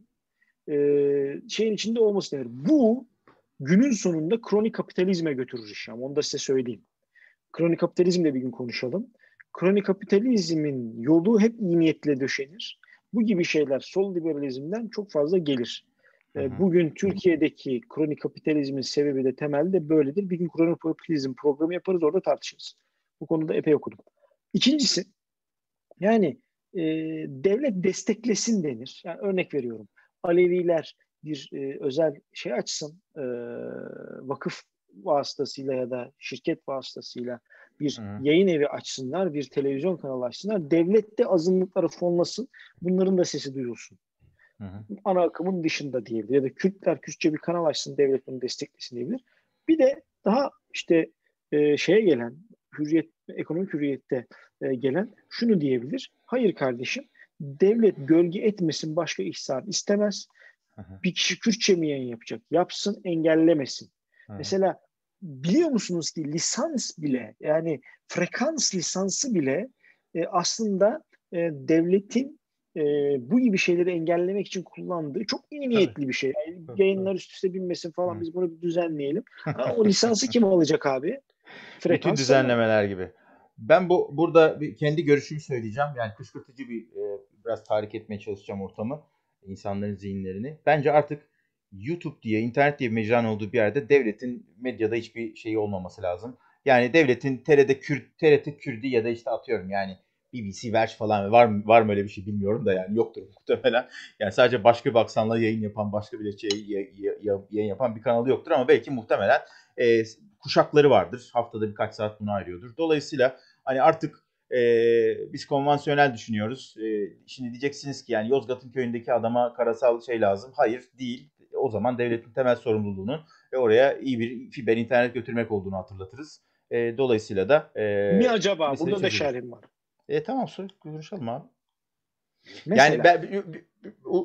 e, şeyin içinde olması denir. Bu günün sonunda kronik kapitalizme götürür iş. Ama onu da size söyleyeyim. Kronik kapitalizmle bir gün konuşalım. Kronik kapitalizmin yolu hep iyi niyetle döşenir. Bu gibi şeyler sol liberalizmden çok fazla gelir. Hı. Bugün Türkiye'deki kronik kapitalizmin sebebi de temelde böyledir. Bir gün kronik kapitalizm programı yaparız orada tartışırız. Bu konuda epey okudum. İkincisi yani e, devlet desteklesin denir. Yani örnek veriyorum. Aleviler bir e, özel şey açsın, e, vakıf vasıtasıyla ya da şirket vasıtasıyla bir Hı. yayın evi açsınlar, bir televizyon kanalı açsınlar. Devlet de azınlıkları fonlasın, bunların da sesi duyulsun. Hı hı. Ana akımın dışında diyebilir. Ya da Kürtler Kürtçe bir kanal açsın, devlet bunu desteklesin diyebilir. Bir de daha işte e, şeye gelen, hürriyet, ekonomik hürriyette e, gelen şunu diyebilir. Hayır kardeşim, devlet gölge etmesin, başka ihsan istemez. Bir kişi Kürtçe mi yayın yapacak? Yapsın, engellemesin. Hı. Mesela biliyor musunuz ki lisans bile yani frekans lisansı bile e, aslında e, devletin e, bu gibi şeyleri engellemek için kullandığı çok iyi niyetli Tabii. bir şey. Yani yayınlar üst üste binmesin falan biz bunu bir düzenleyelim. Ha, o lisansı kim alacak abi? Frekans Bütün düzenlemeler gibi. Ben bu burada bir kendi görüşümü söyleyeceğim. Yani kışkırtıcı bir e, biraz tahrik etmeye çalışacağım ortamı insanların zihinlerini. Bence artık YouTube diye, internet diye bir mecranın olduğu bir yerde devletin medyada hiçbir şeyi olmaması lazım. Yani devletin TRT Kürt, TRT Kürdi ya da işte atıyorum yani BBC Verç falan var mı var mı öyle bir şey bilmiyorum da yani yoktur muhtemelen. Yani sadece başka bir aksanla yayın yapan, başka bir şey yayın yapan bir kanalı yoktur ama belki muhtemelen e, kuşakları vardır. Haftada birkaç saat bunu ayırıyordur. Dolayısıyla hani artık e, biz konvansiyonel düşünüyoruz. E, şimdi diyeceksiniz ki yani Yozgat'ın köyündeki adama karasal şey lazım. Hayır değil. O zaman devletin temel sorumluluğunun ve oraya iyi bir fiber internet götürmek olduğunu hatırlatırız. E, dolayısıyla da... E, Mi acaba? Burada da şerhim var. E, tamam konuşalım abi. Mesela? Yani ben,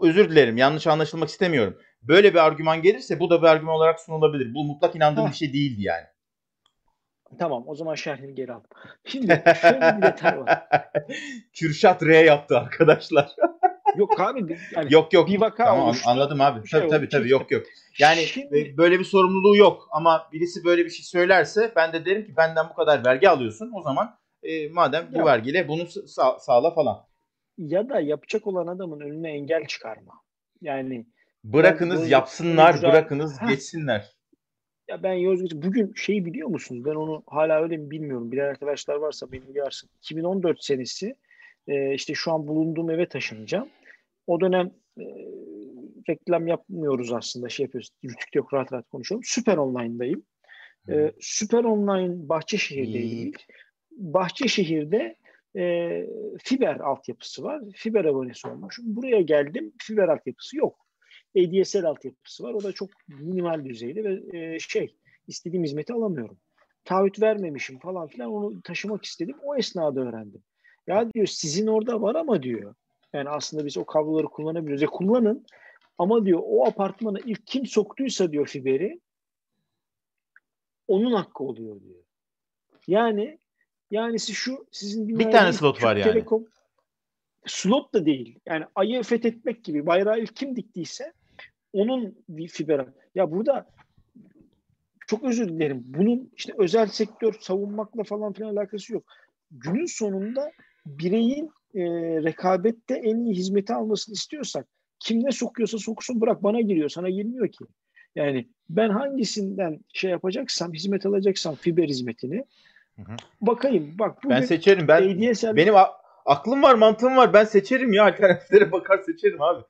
özür dilerim yanlış anlaşılmak istemiyorum. Böyle bir argüman gelirse bu da bir argüman olarak sunulabilir. Bu mutlak inandığım ha. bir şey değildi yani. Tamam o zaman şerhini geri aldım. Şimdi şöyle bir detay var. Kürşat R yaptı arkadaşlar. yok abi. Yani yok yok. Bir vaka tamam, olmuştu. Anladım abi. Şey tabii tabii tabii yok yok. Yani Şimdi... böyle bir sorumluluğu yok ama birisi böyle bir şey söylerse ben de derim ki benden bu kadar vergi alıyorsun. O zaman e, madem bu ya. vergiyle bunu sağ, sağla falan. Ya da yapacak olan adamın önüne engel çıkarma. Yani bırakınız yapsınlar, icra... bırakınız Heh. geçsinler. Ya ben Yozgat bugün şeyi biliyor musunuz? Ben onu hala öyle mi bilmiyorum. Bilen arkadaşlar varsa beni uyarsın. 2014 senesi e, işte şu an bulunduğum eve taşınacağım. O dönem e, reklam yapmıyoruz aslında. Şey yapıyoruz. Rütük yok rahat rahat konuşalım. Süper Online'dayım. E, Süper Online Bahçeşehir'deyim. Bahçeşehir'de e, fiber altyapısı var. Fiber abonesi olmuş. Buraya geldim. Fiber altyapısı yok. ADSL altyapısı var. O da çok minimal düzeyde ve e, şey istediğim hizmeti alamıyorum. Taahhüt vermemişim falan filan onu taşımak istedim. O esnada öğrendim. Ya diyor sizin orada var ama diyor. Yani aslında biz o kabloları kullanabiliyoruz. Ya kullanın ama diyor o apartmana ilk kim soktuysa diyor fiberi onun hakkı oluyor diyor. Yani yani şu sizin bir tane slot var yani. Telekom, slot da değil. Yani ayı fethetmek gibi bayrağı ilk kim diktiyse onun bir fiber. Ya burada çok özür dilerim. Bunun işte özel sektör savunmakla falan filan alakası yok. Günün sonunda bireyin e, rekabette en iyi hizmeti almasını istiyorsak kim ne sokuyorsa soksun bırak bana giriyor sana girmiyor ki. Yani ben hangisinden şey yapacaksam hizmet alacaksam fiber hizmetini hı hı. bakayım bak ben seçerim ben ADSL... benim a- aklım var mantığım var ben seçerim ya alternatiflere bakar seçerim abi.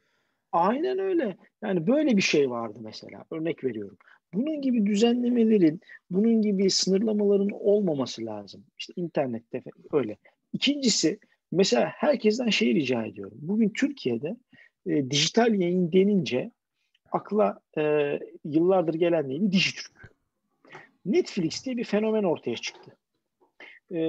Aynen öyle. Yani böyle bir şey vardı mesela. Örnek veriyorum. Bunun gibi düzenlemelerin, bunun gibi sınırlamaların olmaması lazım. İşte internette öyle. İkincisi mesela herkesten şey rica ediyorum. Bugün Türkiye'de e, dijital yayın denince akla e, yıllardır gelen neydi? Dijitürk. Netflix diye bir fenomen ortaya çıktı. E,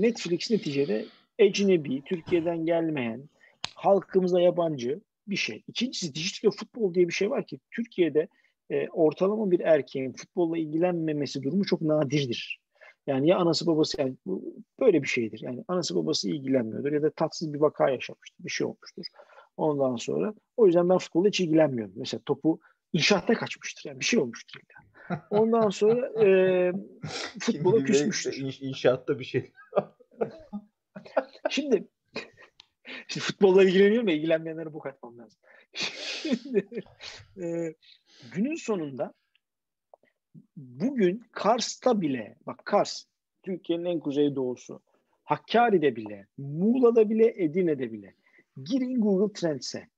Netflix neticede ecnebi, Türkiye'den gelmeyen, halkımıza yabancı bir şey. İkincisi dijital futbol diye bir şey var ki Türkiye'de e, ortalama bir erkeğin futbolla ilgilenmemesi durumu çok nadirdir. Yani ya anası babası yani bu böyle bir şeydir. Yani anası babası ilgilenmiyordur ya da tatsız bir vaka yaşamıştır. Bir şey olmuştur. Ondan sonra o yüzden ben futbolla hiç ilgilenmiyorum. Mesela topu inşaatta kaçmıştır. Yani bir şey olmuştur. Yani. Ondan sonra e, futbola küsmüştür. İnş, inşaatta bir şey. Şimdi Şimdi futbolla ilgileniyorum ya ilgilenmeyenlere bu katmam lazım. Şimdi, e, günün sonunda bugün Kars'ta bile bak Kars Türkiye'nin en kuzeydoğusu Hakkari'de bile Muğla'da bile Edirne'de bile girin Google Trends'e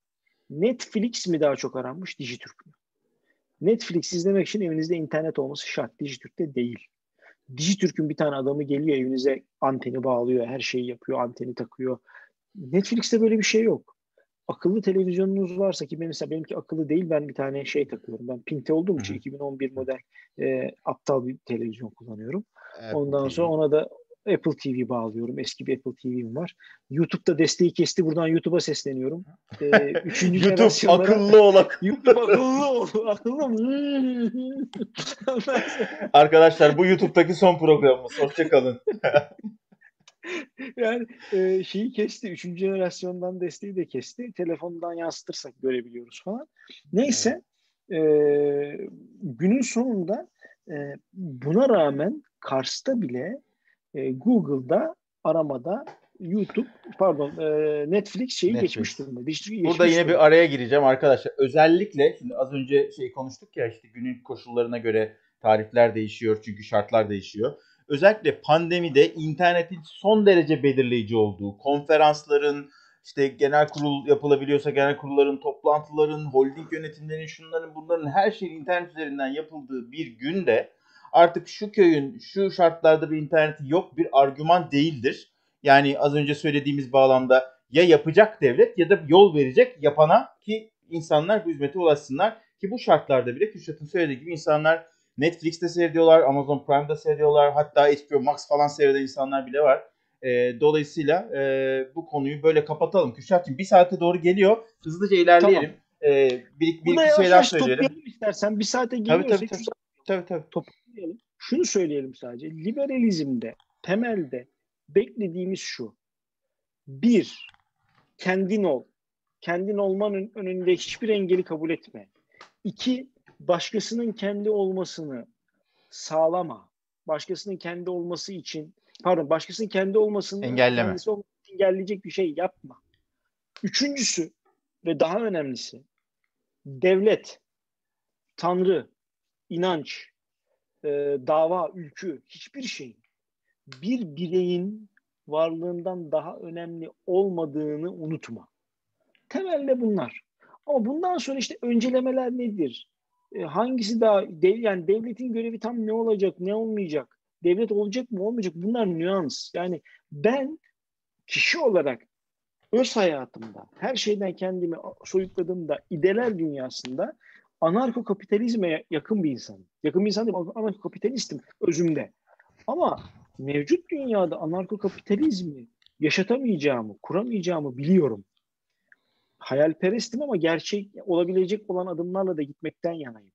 Netflix mi daha çok aranmış Dijitürk mü? Netflix izlemek için evinizde internet olması şart. Dijitürk'te değil. Dijitürk'ün bir tane adamı geliyor evinize anteni bağlıyor, her şeyi yapıyor, anteni takıyor. Netflix'te böyle bir şey yok. Akıllı televizyonunuz varsa ki benim mesela benimki akıllı değil ben bir tane şey takıyorum. Ben Pinte olduğum için 2011 model e, aptal bir televizyon kullanıyorum. Apple Ondan TV. sonra ona da Apple TV bağlıyorum. Eski bir Apple TV'm var. YouTube'da desteği kesti. Buradan YouTube'a sesleniyorum. Ee, üçüncü YouTube akıllı ol. YouTube akıllı ol. Akıllı mı? Arkadaşlar bu YouTube'daki son programımız. Hoşçakalın. yani e, şeyi kesti. Üçüncü jenerasyondan desteği de kesti. Telefondan yansıtırsak görebiliyoruz falan. Neyse e, günün sonunda e, buna rağmen Kars'ta bile e, Google'da aramada YouTube pardon e, Netflix şeyi Netflix. geçmiş durumda. Geçmiş Burada yine durumda. bir araya gireceğim arkadaşlar. Özellikle şimdi az önce şey konuştuk ya işte günün koşullarına göre tarifler değişiyor çünkü şartlar değişiyor. Özellikle pandemide internetin son derece belirleyici olduğu, konferansların, işte genel kurul yapılabiliyorsa genel kurulların, toplantıların, holding yönetimlerinin, şunların bunların her şeyin internet üzerinden yapıldığı bir günde artık şu köyün şu şartlarda bir interneti yok bir argüman değildir. Yani az önce söylediğimiz bağlamda ya yapacak devlet ya da yol verecek yapana ki insanlar bu hizmete ulaşsınlar. Ki bu şartlarda bile Kürşat'ın söylediği gibi insanlar Netflix'te seyrediyorlar, Amazon Prime'da seyrediyorlar. Hatta HBO Max falan seyreden insanlar bile var. E, dolayısıyla e, bu konuyu böyle kapatalım. Kürşat'cığım bir saate doğru geliyor. Hızlıca ilerleyelim. Tamam. E, bir, bir iki şeyler söyleyelim. istersen. Bir saate geliyorsa tabii, tabii, tabii. tabii, tabii. Toparlayalım. Şunu söyleyelim sadece. Liberalizmde temelde beklediğimiz şu. Bir, kendin ol. Kendin olmanın önünde hiçbir engeli kabul etme. İki, başkasının kendi olmasını sağlama. Başkasının kendi olması için pardon başkasının kendi olmasını engelleme. engelleyecek bir şey yapma. Üçüncüsü ve daha önemlisi devlet, tanrı, inanç, e, dava, ülkü hiçbir şeyin bir bireyin varlığından daha önemli olmadığını unutma. Temelde bunlar. Ama bundan sonra işte öncelemeler nedir? E, hangisi daha dev, yani devletin görevi tam ne olacak, ne olmayacak? Devlet olacak mı, olmayacak? Bunlar nüans. Yani ben kişi olarak öz hayatımda, her şeyden kendimi soyutladığımda, ideler dünyasında anarko kapitalizme yakın bir insanım. Yakın bir insan değilim, anarko kapitalistim özümde. Ama mevcut dünyada anarko kapitalizmi yaşatamayacağımı, kuramayacağımı biliyorum hayalperestim ama gerçek olabilecek olan adımlarla da gitmekten yanayım.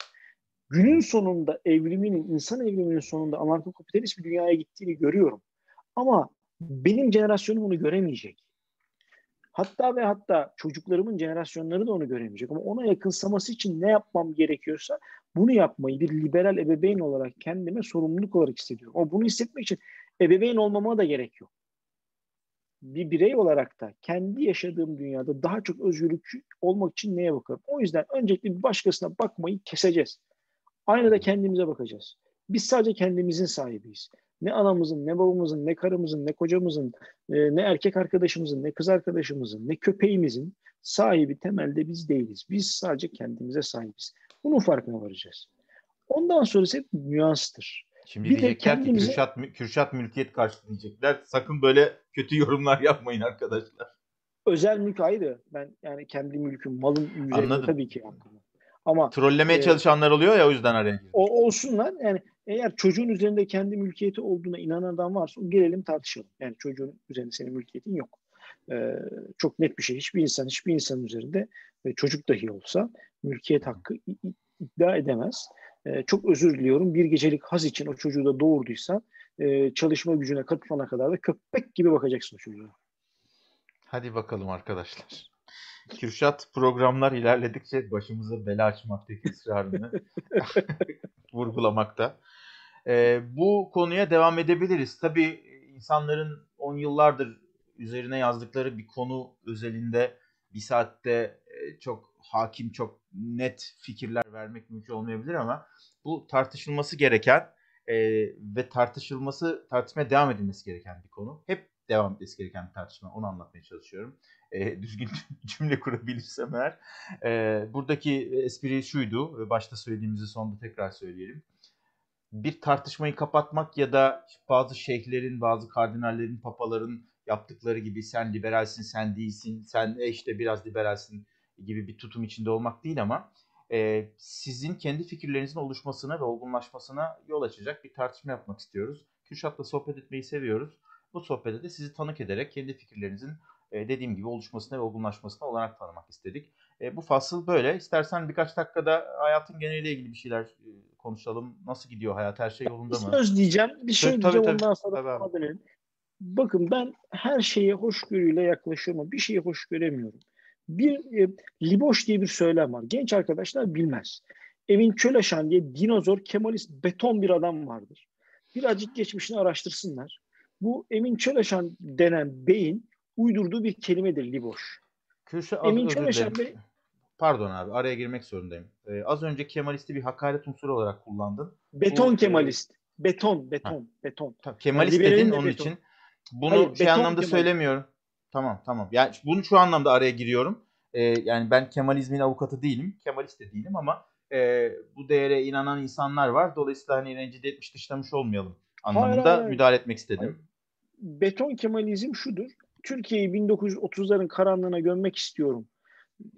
Günün sonunda evriminin, insan evriminin sonunda anarko-kapitalist bir dünyaya gittiğini görüyorum. Ama benim jenerasyonum onu göremeyecek. Hatta ve hatta çocuklarımın jenerasyonları da onu göremeyecek. Ama ona yakınsaması için ne yapmam gerekiyorsa bunu yapmayı bir liberal ebeveyn olarak kendime sorumluluk olarak hissediyorum. Ama bunu hissetmek için ebeveyn olmama da gerek yok bir birey olarak da kendi yaşadığım dünyada daha çok özgürlükçü olmak için neye bakarım? O yüzden öncelikle bir başkasına bakmayı keseceğiz. Aynı da kendimize bakacağız. Biz sadece kendimizin sahibiyiz. Ne anamızın, ne babamızın, ne karımızın, ne kocamızın, e, ne erkek arkadaşımızın, ne kız arkadaşımızın, ne köpeğimizin sahibi temelde biz değiliz. Biz sadece kendimize sahibiz. Bunun farkına varacağız. Ondan sonrası hep nüanstır. Şimdi bir diyecekler de kendimize... ki Kürşat, Kürşat mülkiyet karşı diyecekler. Sakın böyle kötü yorumlar yapmayın arkadaşlar. Özel mülk ayrı. Ben yani kendi mülküm, malın üzerinde tabii ki. Ama trollemeye e, çalışanlar oluyor ya o yüzden araya. O olsunlar. Yani eğer çocuğun üzerinde kendi mülkiyeti olduğuna inanan adam varsa gelelim tartışalım. Yani çocuğun üzerinde senin mülkiyetin yok. Ee, çok net bir şey. Hiçbir insan, hiçbir insanın üzerinde e, çocuk dahi olsa mülkiyet hakkı iddia edemez. E, çok özür diliyorum. Bir gecelik haz için o çocuğu da doğurduysa e, çalışma gücüne katılana kadar da köpek gibi bakacaksın o çocuğa. Hadi bakalım arkadaşlar. Kürşat programlar ilerledikçe başımıza bela açmaktaki ısrarını vurgulamakta. E, bu konuya devam edebiliriz. Tabii insanların 10 yıllardır üzerine yazdıkları bir konu özelinde bir saatte e, çok hakim, çok net fikirler vermek mümkün olmayabilir ama bu tartışılması gereken e, ve tartışılması, tartışmaya devam edilmesi gereken bir konu. Hep devam etmesi gereken bir tartışma. Onu anlatmaya çalışıyorum. E, düzgün cümle kurabilirsem eğer. E, buradaki espri şuydu. Başta söylediğimizi sonunda tekrar söyleyelim. Bir tartışmayı kapatmak ya da bazı şeyhlerin, bazı kardinallerin, papaların yaptıkları gibi sen liberalsin, sen değilsin, sen e işte biraz liberalsin gibi bir tutum içinde olmak değil ama e, sizin kendi fikirlerinizin oluşmasına ve olgunlaşmasına yol açacak bir tartışma yapmak istiyoruz. Kürşat'la sohbet etmeyi seviyoruz. Bu sohbette de sizi tanık ederek kendi fikirlerinizin e, dediğim gibi oluşmasına ve olgunlaşmasına olarak tanımak istedik. E, bu fasıl böyle. İstersen birkaç dakikada hayatın geneliyle ilgili bir şeyler e, konuşalım. Nasıl gidiyor hayat? Her şey yolunda mı? Bir söz diyeceğim. Bir şey tabii, diyeceğim tabii, ondan sonra tabii. Bakın ben her şeye hoşgörüyle yaklaşıyorum bir şeye hoş göremiyorum. Bir e, Liboş diye bir söylem var. Genç arkadaşlar bilmez. Emin Çöleşan diye dinozor, kemalist, beton bir adam vardır. Birazcık geçmişini araştırsınlar. Bu Emin Çöleşan denen beyin uydurduğu bir kelimedir Liboş. Kürşat, Emin dilerim. Bey Pardon abi araya girmek zorundayım. Ee, az önce Kemalist'i bir hakaret unsuru olarak kullandın. beton Bu, e, kemalist. Beton, beton, beton. Tamam, Kemalist liberalin dedin de onun beton. için. Bunu Hayır, şey anlamda Kemal. söylemiyorum. Tamam tamam. Yani bunu şu anlamda araya giriyorum. Ee, yani ben Kemalizmin avukatı değilim. Kemalist de değilim ama e, bu değere inanan insanlar var. Dolayısıyla hani rencide etmiş dışlamış olmayalım anlamında Hayır, hayır. müdahale etmek istedim. Beton kemalizm şudur. Türkiye'yi 1930'ların karanlığına gömmek istiyorum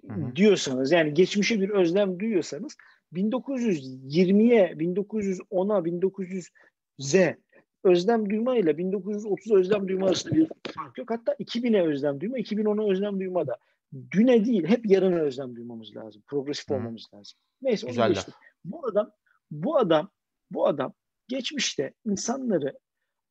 Hı hı. diyorsanız yani geçmişe bir özlem duyuyorsanız 1920'ye, 1910'a, 1900'e özlem duyma ile 1930'a özlem duyma arasında bir fark yok. Hatta 2000'e özlem duyma, 2010'a özlem duyma da düne değil hep yarına özlem duymamız lazım. Progresif Hı. olmamız lazım. Neyse onu Güzel geçtim. Bu adam, bu adam, bu adam geçmişte insanları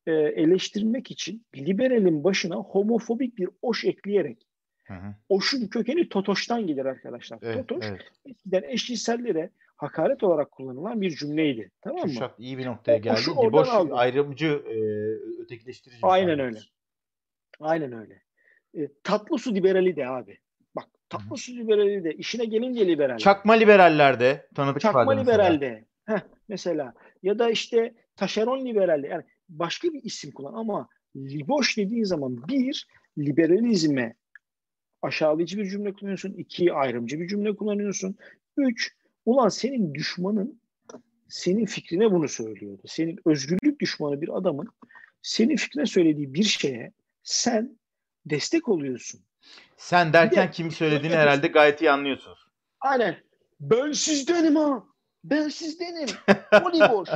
e, eleştirmek için liberalin başına homofobik bir oş ekleyerek Hı hı. oşun kökeni totoştan gelir arkadaşlar. Evet, Totoş evet. eskiden eşcinsellere hakaret olarak kullanılan bir cümleydi. Tamam mı? Kürşat iyi bir noktaya O- geldi. şu oradan Liboş aldım. ayrımcı, e, ötekileştirici. Aynen öyle. Aynen öyle. E, tatlı su liberali de abi. Bak tatlı su liberali de işine gelince liberal. Çakma liberaller tanıdık Çakma ifade mesela. liberal de. Heh, mesela ya da işte taşeron liberal de. Yani başka bir isim kullan ama liboş dediğin zaman bir liberalizme aşağılayıcı bir cümle kullanıyorsun. iki ayrımcı bir cümle kullanıyorsun. Üç ulan senin düşmanın senin fikrine bunu söylüyordu. Senin özgürlük düşmanı bir adamın senin fikrine söylediği bir şeye sen destek oluyorsun. Sen derken de- kimi söylediğini herhalde gayet iyi anlıyorsunuz. Aynen. Ben sizdenim ha. Ben sizdenim. O liboş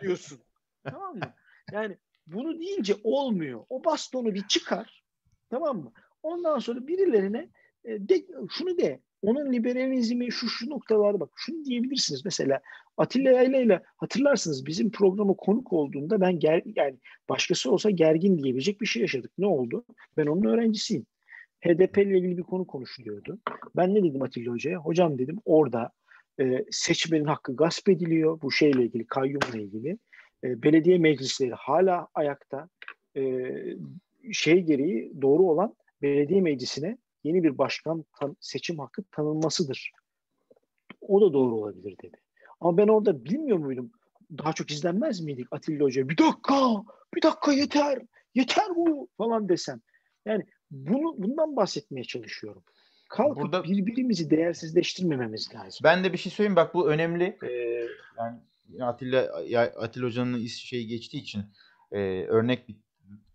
diyorsun. Tamam mı? Yani bunu deyince olmuyor. O bastonu bir çıkar. Tamam mı? Ondan sonra birilerine e, de, şunu de onun liberalizmi şu şu noktalarda bak şunu diyebilirsiniz. Mesela Atilla Yayla ile hatırlarsınız bizim programa konuk olduğunda ben ger, yani başkası olsa gergin diyebilecek bir şey yaşadık. Ne oldu? Ben onun öğrencisiyim. HDP ile ilgili bir konu konuşuluyordu. Ben ne dedim Atilla Hoca'ya? Hocam dedim orada e, seçmenin hakkı gasp ediliyor. Bu şeyle ilgili, kayyumla ilgili. E, belediye meclisleri hala ayakta. E, şey gereği doğru olan belediye meclisine yeni bir başkan seçim hakkı tanınmasıdır. O da doğru olabilir dedi. Ama ben orada bilmiyor muydum? Daha çok izlenmez miydik Atilla Hoca? Bir dakika, bir dakika yeter, yeter bu falan desem. Yani bunu bundan bahsetmeye çalışıyorum. Kalkıp Burada- birbirimizi değersizleştirmememiz lazım. Ben de bir şey söyleyeyim bak bu önemli. Ee, yani Atilla Atilla Hoca'nın şeyi geçtiği için e, örnek bir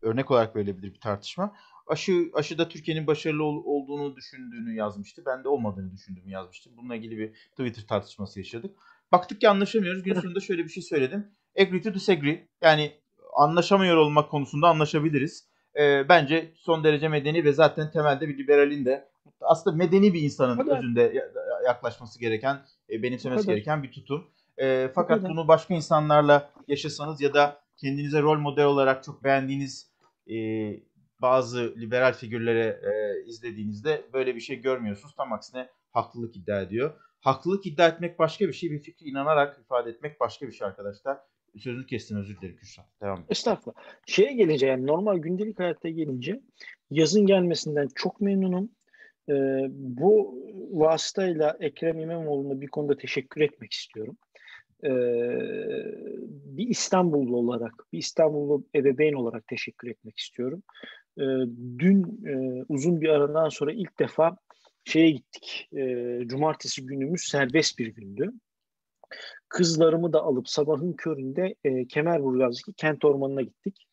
örnek olarak verilebilir bir tartışma. Aşı aşıda Türkiye'nin başarılı ol, olduğunu düşündüğünü yazmıştı. Ben de olmadığını düşündüğümü yazmıştım. Bununla ilgili bir Twitter tartışması yaşadık. Baktık ki anlaşamıyoruz. Gün sonunda şöyle bir şey söyledim. Agree to disagree. Yani anlaşamıyor olmak konusunda anlaşabiliriz. E, bence son derece medeni ve zaten temelde bir liberalin de aslında medeni bir insanın özünde yaklaşması gereken, e, benimsemesi gereken bir tutum. E, fakat bunu başka insanlarla yaşasanız ya da kendinize rol model olarak çok beğendiğiniz e, bazı liberal figürlere e, izlediğinizde böyle bir şey görmüyorsunuz. Tam aksine haklılık iddia ediyor. Haklılık iddia etmek başka bir şey, bir fikri inanarak ifade etmek başka bir şey arkadaşlar. Sözünü kestim özür dilerim Kürşat. Devam et. Estağfurullah. Şeye gelince yani normal gündelik hayatta gelince yazın gelmesinden çok memnunum. Ee, bu vasıtayla Ekrem İmamoğlu'na bir konuda teşekkür etmek istiyorum. Ee, bir İstanbullu olarak, bir İstanbullu ebeveyn olarak teşekkür etmek istiyorum. Ee, dün e, uzun bir aradan sonra ilk defa şeye gittik. E, cumartesi günümüz serbest bir gündü. Kızlarımı da alıp sabahın köründe e, Kemerburgaz'daki kent ormanına gittik.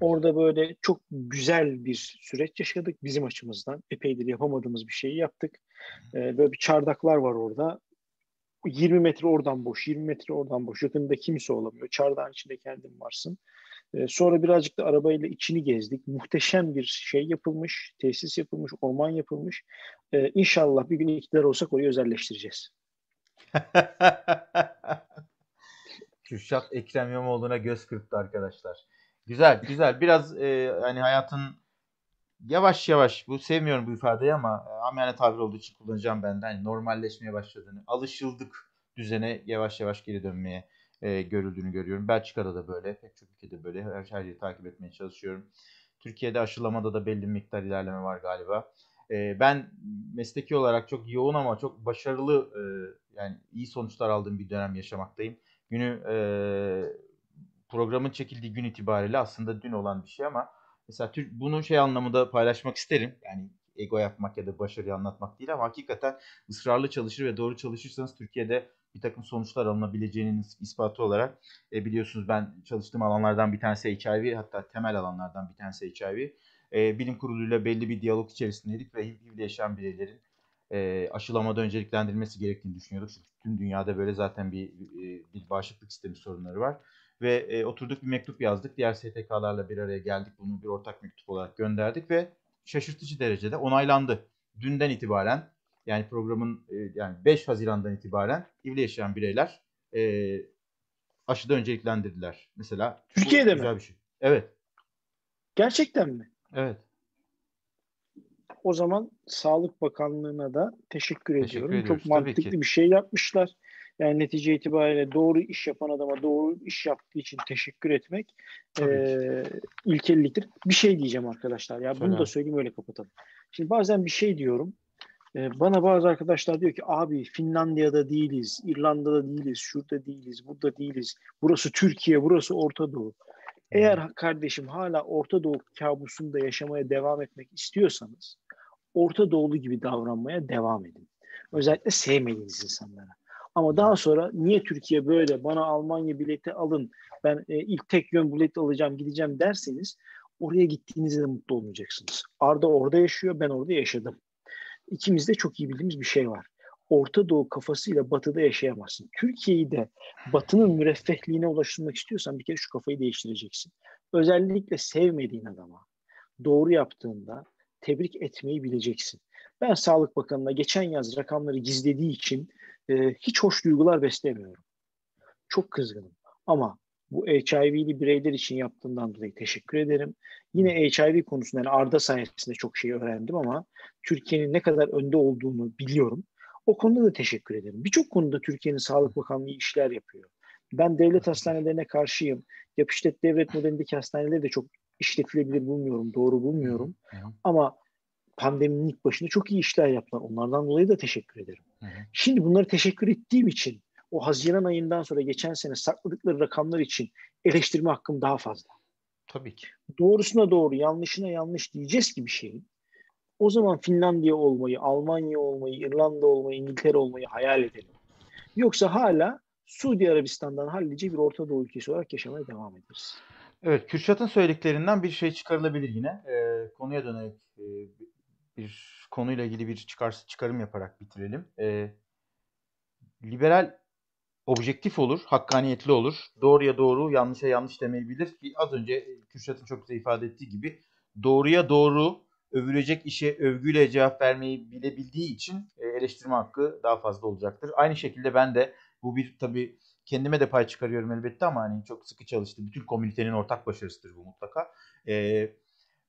Orada böyle çok güzel bir süreç yaşadık bizim açımızdan. Epeydir yapamadığımız bir şeyi yaptık. E, böyle bir çardaklar var orada. 20 metre oradan boş, 20 metre oradan boş. Yakında kimse olamıyor. Çardağın içinde kendin varsın. E, sonra birazcık da arabayla içini gezdik. Muhteşem bir şey yapılmış, tesis yapılmış, orman yapılmış. E, inşallah bir gün iktidar olsak orayı özelleştireceğiz. Kürşat Ekrem İmamoğlu'na göz kırptı arkadaşlar. Güzel, güzel. Biraz e, hani hayatın yavaş yavaş bu sevmiyorum bu ifadeyi ama e, amiyane tabir olduğu için kullanacağım ben de. Hani normalleşmeye başladığını, alışıldık düzene yavaş yavaş geri dönmeye e, görüldüğünü görüyorum. Belçika'da da böyle, pek çok ülkede böyle. Her, her şeyi takip etmeye çalışıyorum. Türkiye'de aşılamada da belli bir miktar ilerleme var galiba. E, ben mesleki olarak çok yoğun ama çok başarılı e, yani iyi sonuçlar aldığım bir dönem yaşamaktayım. Günü e, programın çekildiği gün itibariyle aslında dün olan bir şey ama mesela Türk bunu şey anlamında paylaşmak isterim. Yani ego yapmak ya da başarıyı anlatmak değil ama hakikaten ısrarlı çalışır ve doğru çalışırsanız Türkiye'de bir takım sonuçlar alınabileceğinin ispatı olarak e, biliyorsunuz ben çalıştığım alanlardan bir tanesi HIV hatta temel alanlardan bir tanesi HIV. E, bilim kuruluyla belli bir diyalog içerisindeydik ve HIV'de yaşayan bireylerin e, aşılamada önceliklendirilmesi gerektiğini düşünüyorduk. Çünkü tüm dünyada böyle zaten bir, bir, bir bağışıklık sistemi sorunları var. Ve e, oturduk bir mektup yazdık. Diğer STK'larla bir araya geldik. Bunu bir ortak mektup olarak gönderdik ve şaşırtıcı derecede onaylandı. Dünden itibaren yani programın e, yani 5 Haziran'dan itibaren HIV'le yaşayan bireyler e, aşıda önceliklendirdiler. Mesela Türkiye'de mi? Bir şey. Evet. Gerçekten mi? Evet. O zaman Sağlık Bakanlığı'na da teşekkür, teşekkür ediyorum. Ediyoruz, Çok mantıklı bir şey yapmışlar. Yani netice itibariyle doğru iş yapan adama doğru iş yaptığı için teşekkür etmek e, ilkeliliktir. Bir şey diyeceğim arkadaşlar ya bunu da söyleyeyim öyle kapatalım. Şimdi bazen bir şey diyorum. E, bana bazı arkadaşlar diyor ki abi Finlandiya'da değiliz, İrlanda'da değiliz, şurada değiliz, burada değiliz. Burası Türkiye, burası Orta Doğu. Eğer kardeşim hala Orta Doğu kabusunda yaşamaya devam etmek istiyorsanız Orta Doğulu gibi davranmaya devam edin. Özellikle sevmediğiniz insanlara. Ama daha sonra niye Türkiye böyle bana Almanya bileti alın ben e, ilk tek yön bilet alacağım gideceğim derseniz oraya gittiğinizde de mutlu olmayacaksınız. Arda orada yaşıyor ben orada yaşadım. İkimiz de çok iyi bildiğimiz bir şey var. Orta Doğu kafasıyla batıda yaşayamazsın. Türkiye'yi de batının müreffehliğine ulaştırmak istiyorsan bir kere şu kafayı değiştireceksin. Özellikle sevmediğin adama doğru yaptığında tebrik etmeyi bileceksin. Ben Sağlık Bakanı'na geçen yaz rakamları gizlediği için e, hiç hoş duygular beslemiyorum. Çok kızgınım. Ama bu HIV'li bireyler için yaptığından dolayı teşekkür ederim. Yine HIV konusunda yani Arda sayesinde çok şey öğrendim ama Türkiye'nin ne kadar önde olduğunu biliyorum. O konuda da teşekkür ederim. Birçok konuda Türkiye'nin Sağlık Bakanlığı işler yapıyor. Ben devlet hastanelerine karşıyım. Yap işlet devlet modelindeki hastaneleri de çok işletilebilir bulmuyorum, doğru bulmuyorum. Ama pandeminin ilk başında çok iyi işler yaptılar. Onlardan dolayı da teşekkür ederim. Şimdi bunları teşekkür ettiğim için o Haziran ayından sonra geçen sene sakladıkları rakamlar için eleştirme hakkım daha fazla. Tabii ki. Doğrusuna doğru, yanlışına yanlış diyeceğiz ki bir şeyin. O zaman Finlandiya olmayı, Almanya olmayı, İrlanda olmayı, İngiltere olmayı hayal edelim. Yoksa hala Suudi Arabistan'dan hallice bir Orta Doğu ülkesi olarak yaşamaya devam ederiz. Evet, Kürşat'ın söylediklerinden bir şey çıkarılabilir yine. E, konuya dönerek e, bir konuyla ilgili bir çıkar, çıkarım yaparak bitirelim. E, liberal objektif olur, hakkaniyetli olur. Doğruya doğru, yanlışa yanlış demeyi bilir ki az önce Kürşat'ın çok güzel ifade ettiği gibi doğruya doğru övülecek işe övgüyle cevap vermeyi bilebildiği için e, eleştirme hakkı daha fazla olacaktır. Aynı şekilde ben de bu bir tabii kendime de pay çıkarıyorum elbette ama hani çok sıkı çalıştı. Bütün komünitenin ortak başarısıdır bu mutlaka. Ee,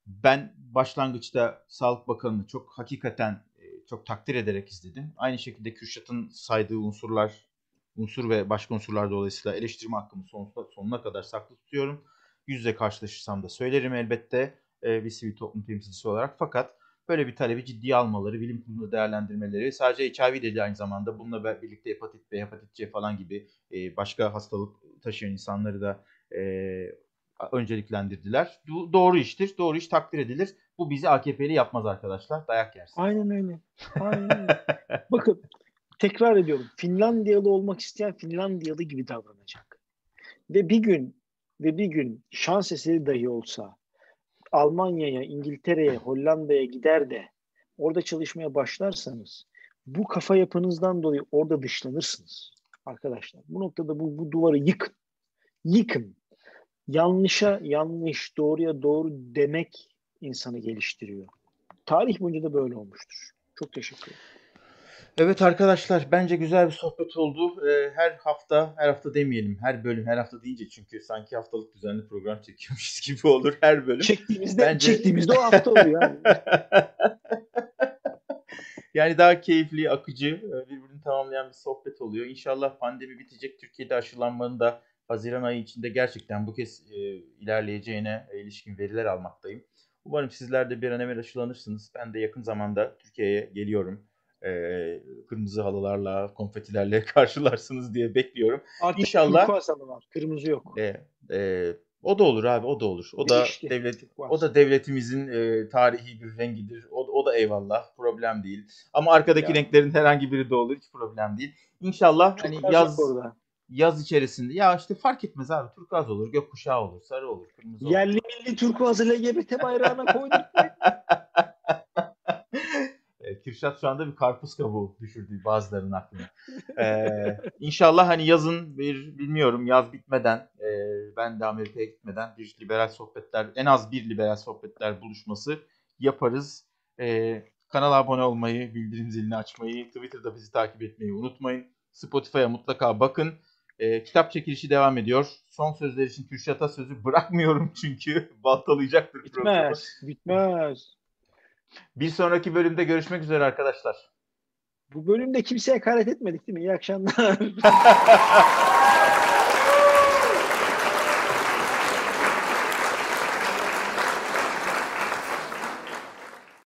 ben başlangıçta Sağlık Bakanı'nı çok hakikaten e, çok takdir ederek izledim. Aynı şekilde Kürşat'ın saydığı unsurlar, unsur ve başka unsurlar dolayısıyla eleştirme hakkımı sonuna, sonuna kadar saklı tutuyorum. Yüzle karşılaşırsam da söylerim elbette e, bir sivil toplum temsilcisi olarak. Fakat böyle bir talebi ciddiye almaları, bilim kurulu değerlendirmeleri sadece HIV değil aynı zamanda bununla birlikte hepatit B, hepatit C falan gibi e, başka hastalık taşıyan insanları da e, önceliklendirdiler. Do- doğru iştir, doğru iş takdir edilir. Bu bizi AKP'li yapmaz arkadaşlar. Dayak yersin. Aynen öyle. Aynen öyle. Bakın tekrar ediyorum. Finlandiyalı olmak isteyen Finlandiyalı gibi davranacak. Ve bir gün ve bir gün şans eseri dahi olsa Almanya'ya, İngiltere'ye, Hollanda'ya gider de orada çalışmaya başlarsanız bu kafa yapınızdan dolayı orada dışlanırsınız arkadaşlar. Bu noktada bu, bu duvarı yıkın. Yıkın. Yanlışa yanlış, doğruya doğru demek insanı geliştiriyor. Tarih boyunca da böyle olmuştur. Çok teşekkür ederim. Evet arkadaşlar bence güzel bir sohbet oldu. Ee, her hafta, her hafta demeyelim. Her bölüm, her hafta deyince çünkü sanki haftalık düzenli program çekiyormuşuz gibi olur her bölüm. Çektiğimizde, bence... çektiğimizde o hafta oluyor. Yani. yani daha keyifli, akıcı, e, birbirini tamamlayan bir sohbet oluyor. İnşallah pandemi bitecek. Türkiye'de aşılanmanın da Haziran ayı içinde gerçekten bu kez e, ilerleyeceğine ilişkin veriler almaktayım. Umarım sizler de bir an evvel aşılanırsınız. Ben de yakın zamanda Türkiye'ye geliyorum e, kırmızı halılarla, konfetilerle karşılarsınız diye bekliyorum. Artık İnşallah. var. Kırmızı yok. E, e, o da olur abi, o da olur. O da işte, devlet, o da devletimizin e, tarihi bir rengidir. O, o da eyvallah, problem değil. Ama arkadaki yani. renklerin herhangi biri de olur, hiç problem değil. İnşallah Çok hani yaz orada. yaz içerisinde ya işte fark etmez abi. Turkuaz olur, gökkuşağı olur, sarı olur, kırmızı olur. Yerli milli turkuazı LGBT bayrağına koyduk. Kürşat şu anda bir karpuz kabuğu düşürdü bazılarının aklına. Ee, inşallah hani yazın bir bilmiyorum yaz bitmeden e, ben de Amerika'ya gitmeden bir liberal sohbetler en az bir liberal sohbetler buluşması yaparız. Ee, kanala abone olmayı, bildirim zilini açmayı, Twitter'da bizi takip etmeyi unutmayın. Spotify'a mutlaka bakın. E, kitap çekilişi devam ediyor. Son sözler için Kürşat'a sözü bırakmıyorum çünkü baltalayacaktır bitmez, programı. Bitmez. Bir sonraki bölümde görüşmek üzere arkadaşlar. Bu bölümde kimseye hakaret etmedik değil mi? İyi akşamlar.